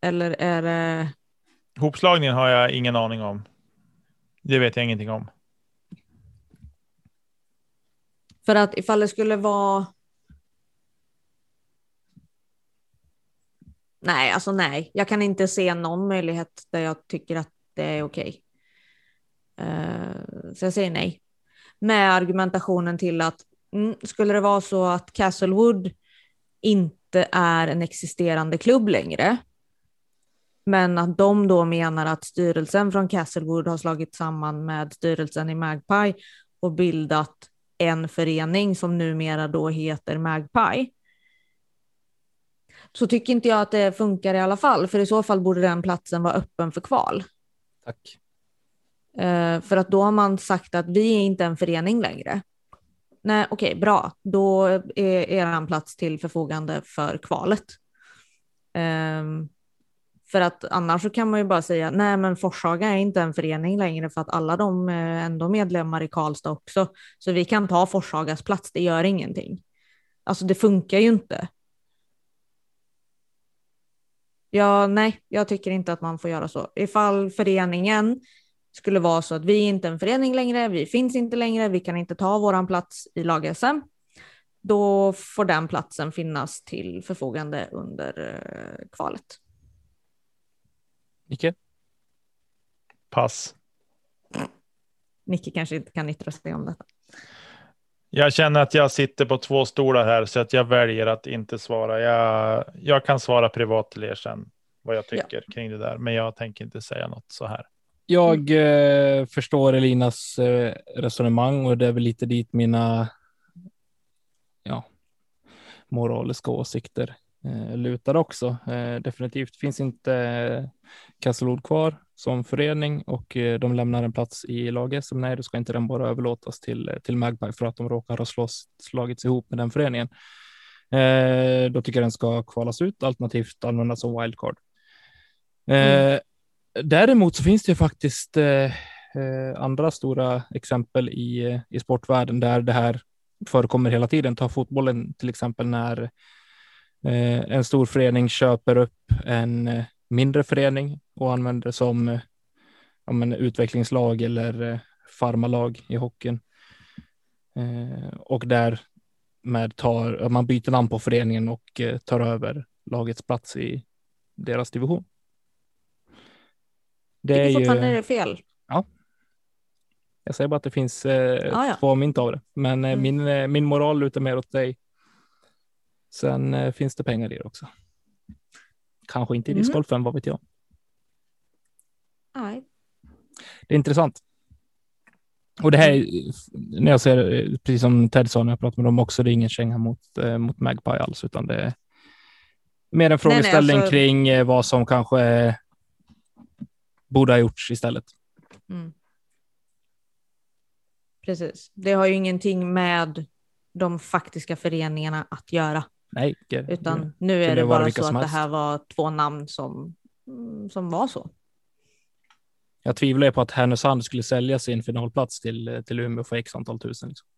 Speaker 3: Eller är det...
Speaker 2: Hopslagningen har jag ingen aning om. Det vet jag ingenting om.
Speaker 3: För att ifall det skulle vara... Nej, alltså nej. Jag kan inte se någon möjlighet där jag tycker att det är okej. Uh, så jag säger nej. Med argumentationen till att mm, skulle det vara så att Castlewood inte är en existerande klubb längre, men att de då menar att styrelsen från Castlewood har slagit samman med styrelsen i Magpie och bildat en förening som numera då heter Magpie. Så tycker inte jag att det funkar i alla fall, för i så fall borde den platsen vara öppen för kval.
Speaker 1: Tack.
Speaker 3: Eh, för att då har man sagt att vi är inte en förening längre. Nej, okej, bra. Då är er plats till förfogande för kvalet. Ehm, För att annars så kan man ju bara säga nej men Forshaga är inte en förening längre för att alla de är ändå medlemmar i Karlstad också. Så vi kan ta Forshagas plats, det gör ingenting. Alltså det funkar ju inte. Ja, nej, jag tycker inte att man får göra så. Ifall föreningen skulle vara så att vi är inte en förening längre, vi finns inte längre, vi kan inte ta våran plats i lag-SM, då får den platsen finnas till förfogande under eh, kvalet.
Speaker 1: Nicke?
Speaker 2: Pass.
Speaker 3: Nicke kanske inte kan yttra sig om detta.
Speaker 2: Jag känner att jag sitter på två stolar här så att jag väljer att inte svara. Jag, jag kan svara privat till er sen vad jag tycker kring det där, men jag tänker inte säga något så här.
Speaker 1: Jag eh, förstår Elinas eh, resonemang och det är väl lite dit mina ja, moraliska åsikter eh, lutar också. Eh, definitivt finns inte eh, Kasselod kvar som förening och eh, de lämnar en plats i laget. Så nej, då ska inte den bara överlåtas till, eh, till Magpie för att de råkar ha slås, slagits ihop med den föreningen. Eh, då tycker jag den ska kvalas ut alternativt användas som wildcard. Mm. Däremot så finns det faktiskt eh, andra stora exempel i, i sportvärlden där det här förekommer hela tiden. Ta fotbollen till exempel när eh, en stor förening köper upp en mindre förening och använder det som ja, men, utvecklingslag eller eh, farmalag i hockeyn. Eh, och därmed tar man byter namn på föreningen och eh, tar över lagets plats i deras division.
Speaker 3: Det är fortfarande ju... fel.
Speaker 1: Ja. Jag säger bara att det finns eh, ah, ja. två mynt av det, men eh, mm. min, eh, min moral lutar mer åt dig. Sen eh, finns det pengar i det också. Kanske inte i mm. discgolfen, vad vet jag.
Speaker 3: Nej.
Speaker 1: Det är intressant. Och det här, när jag ser, precis som Ted sa när jag pratade med dem också, det är ingen känga mot, eh, mot Magpie alls, utan det är mer en frågeställning nej, nej, alltså... kring eh, vad som kanske borde ha gjorts istället. Mm.
Speaker 3: Precis. Det har ju ingenting med de faktiska föreningarna att göra.
Speaker 1: Nej.
Speaker 3: Det, Utan nu är det bara så att det här var två namn som, mm, som var så.
Speaker 1: Jag tvivlar på att Härnösand skulle sälja sin finalplats till, till Umeå för x antal tusen. Liksom.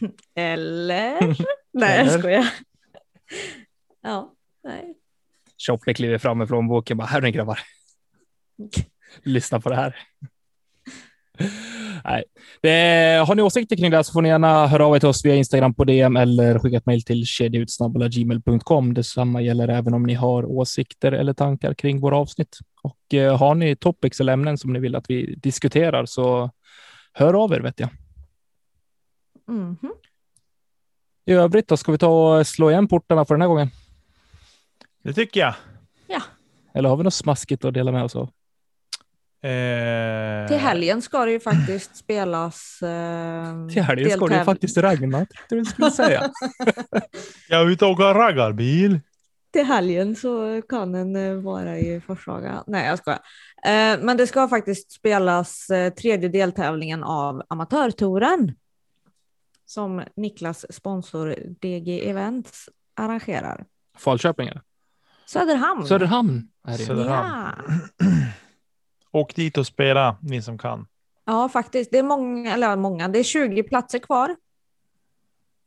Speaker 1: *laughs*
Speaker 3: Eller? *laughs* nej, jag skojar. ja, nej.
Speaker 1: Choppe kliver fram med plånboken bara, här är grabbar. *laughs* Lyssna på det här. Nej. Det, har ni åsikter kring det så får ni gärna höra av er till oss via Instagram på DM eller skicka ett mejl till kedjautsnabbla.gmail.com. Detsamma gäller även om ni har åsikter eller tankar kring våra avsnitt. Och eh, har ni topics eller ämnen som ni vill att vi diskuterar så hör av er vet jag.
Speaker 3: Mm -hmm.
Speaker 1: I övrigt då, ska vi ta och slå igen portarna för den här gången?
Speaker 2: Det tycker jag.
Speaker 3: Ja.
Speaker 1: Eller har vi något smaskigt att dela med oss av?
Speaker 2: Eh...
Speaker 3: Till helgen ska det ju faktiskt *clears throat* spelas. Eh,
Speaker 1: Till helgen ska det ju faktiskt regna, tänkte du skulle säga.
Speaker 2: jag är ute och åker raggarbil.
Speaker 3: Till helgen så kan den eh, vara i Forshaga. Nej, jag skojar. Eh, men det ska faktiskt spelas eh, tredje deltävlingen av Amatörtouren. Som Niklas sponsor DG Events arrangerar.
Speaker 1: Falköping?
Speaker 3: Söderhamn.
Speaker 1: Söderhamn.
Speaker 2: Är det. Söderhamn. Ja. Åk dit och spela, ni som kan.
Speaker 3: Ja, faktiskt. Det är många, eller många, det är 20 platser kvar.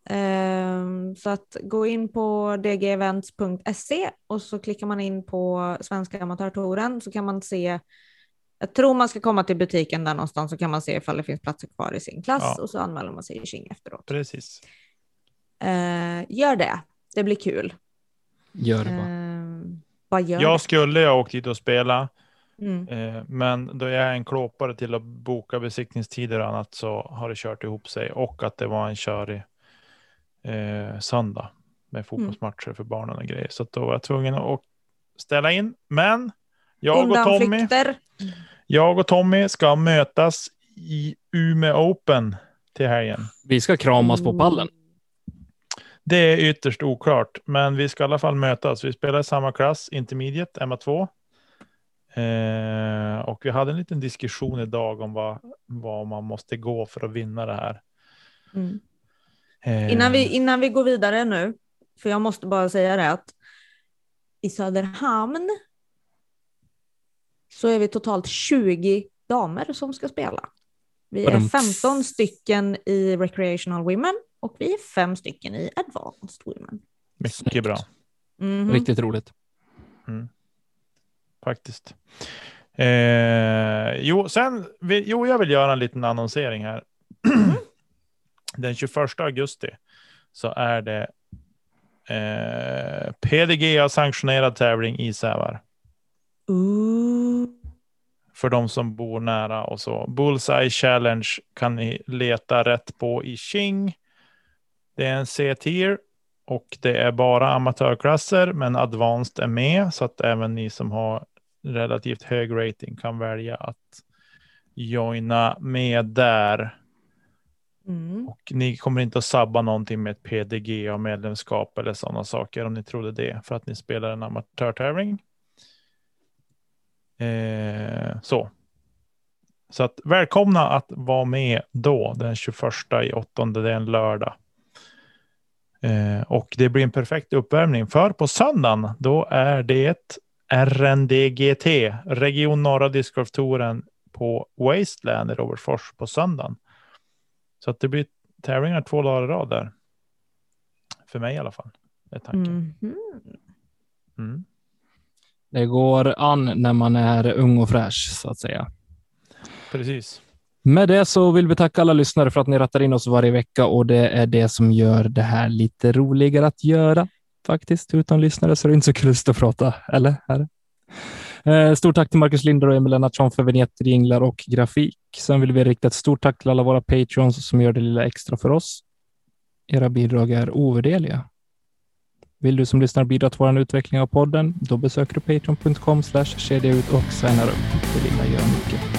Speaker 3: Um, så att gå in på dgevents.se och så klickar man in på Svenska Amatörtouren så kan man se jag tror man ska komma till butiken där någonstans så kan man se ifall det finns platser kvar i sin klass ja. och så anmäler man sig i King efteråt.
Speaker 2: Precis.
Speaker 3: Uh, gör det, det blir kul.
Speaker 1: Gör det bara. Uh,
Speaker 3: bara gör
Speaker 2: jag
Speaker 3: det.
Speaker 2: skulle ha åkt dit och spela.
Speaker 3: Mm.
Speaker 2: Eh, men då jag är en klåpare till att boka besiktningstider och annat så har det kört ihop sig och att det var en körig eh, söndag med fotbollsmatcher mm. för barnen och grejer. Så då var jag tvungen att ställa in. Men jag och Tommy. Jag och Tommy ska mötas i Umeå Open till helgen.
Speaker 1: Vi ska kramas på pallen.
Speaker 2: Det är ytterst oklart, men vi ska i alla fall mötas. Vi spelar i samma klass, intermediate, MA2. Eh, och vi hade en liten diskussion idag om vad, vad man måste gå för att vinna det här.
Speaker 3: Mm. Eh. Innan, vi, innan vi går vidare nu, för jag måste bara säga det att i Söderhamn så är vi totalt 20 damer som ska spela. Vi är 15 stycken i Recreational Women och vi är fem stycken i Advanced Women.
Speaker 2: Mycket bra.
Speaker 3: Mhm.
Speaker 1: Riktigt roligt.
Speaker 2: Mm. Faktiskt. Eh, jo, sen, jo, jag vill göra en liten annonsering här. *clears throat* Den 21 augusti så är det eh, PDG sanktionerad tävling i Sävar.
Speaker 3: Ooh.
Speaker 2: För de som bor nära och så. Bullseye Challenge kan ni leta rätt på i King. Det är en C-tier och det är bara amatörklasser, men advanced är med så att även ni som har relativt hög rating kan välja att joina med där.
Speaker 3: Mm.
Speaker 2: Och ni kommer inte att sabba någonting med ett PDG och medlemskap eller sådana saker om ni trodde det för att ni spelar en amatörtävling. Eh, så. Så att välkomna att vara med då den 21 i åttonde, det är en lördag. Eh, och det blir en perfekt uppvärmning för på söndagen då är det RNDGT, Region Norra Discgolftouren på Wasteland i Robertsfors på söndagen. Så att det blir tävlingar två dagar i rad där. För mig i alla fall. är tanken.
Speaker 3: Mhm.
Speaker 2: Mm.
Speaker 1: Det går an när man är ung och fräsch så att säga.
Speaker 2: Precis.
Speaker 1: Med det så vill vi tacka alla lyssnare för att ni rattar in oss varje vecka och det är det som gör det här lite roligare att göra faktiskt. Utan lyssnare så är det inte så kul att prata, eller? Här. Eh, Stort tack till Marcus Linder och Emil Lennartsson för vignetter, jinglar och grafik. Sen vill vi rikta ett stort tack till alla våra patreons som gör det lilla extra för oss. Era bidrag är ovärderliga. Vill du som lyssnar bidra till vår utveckling av podden, då besöker du patreon.com kedja ut och signar upp. Det lilla gör mycket.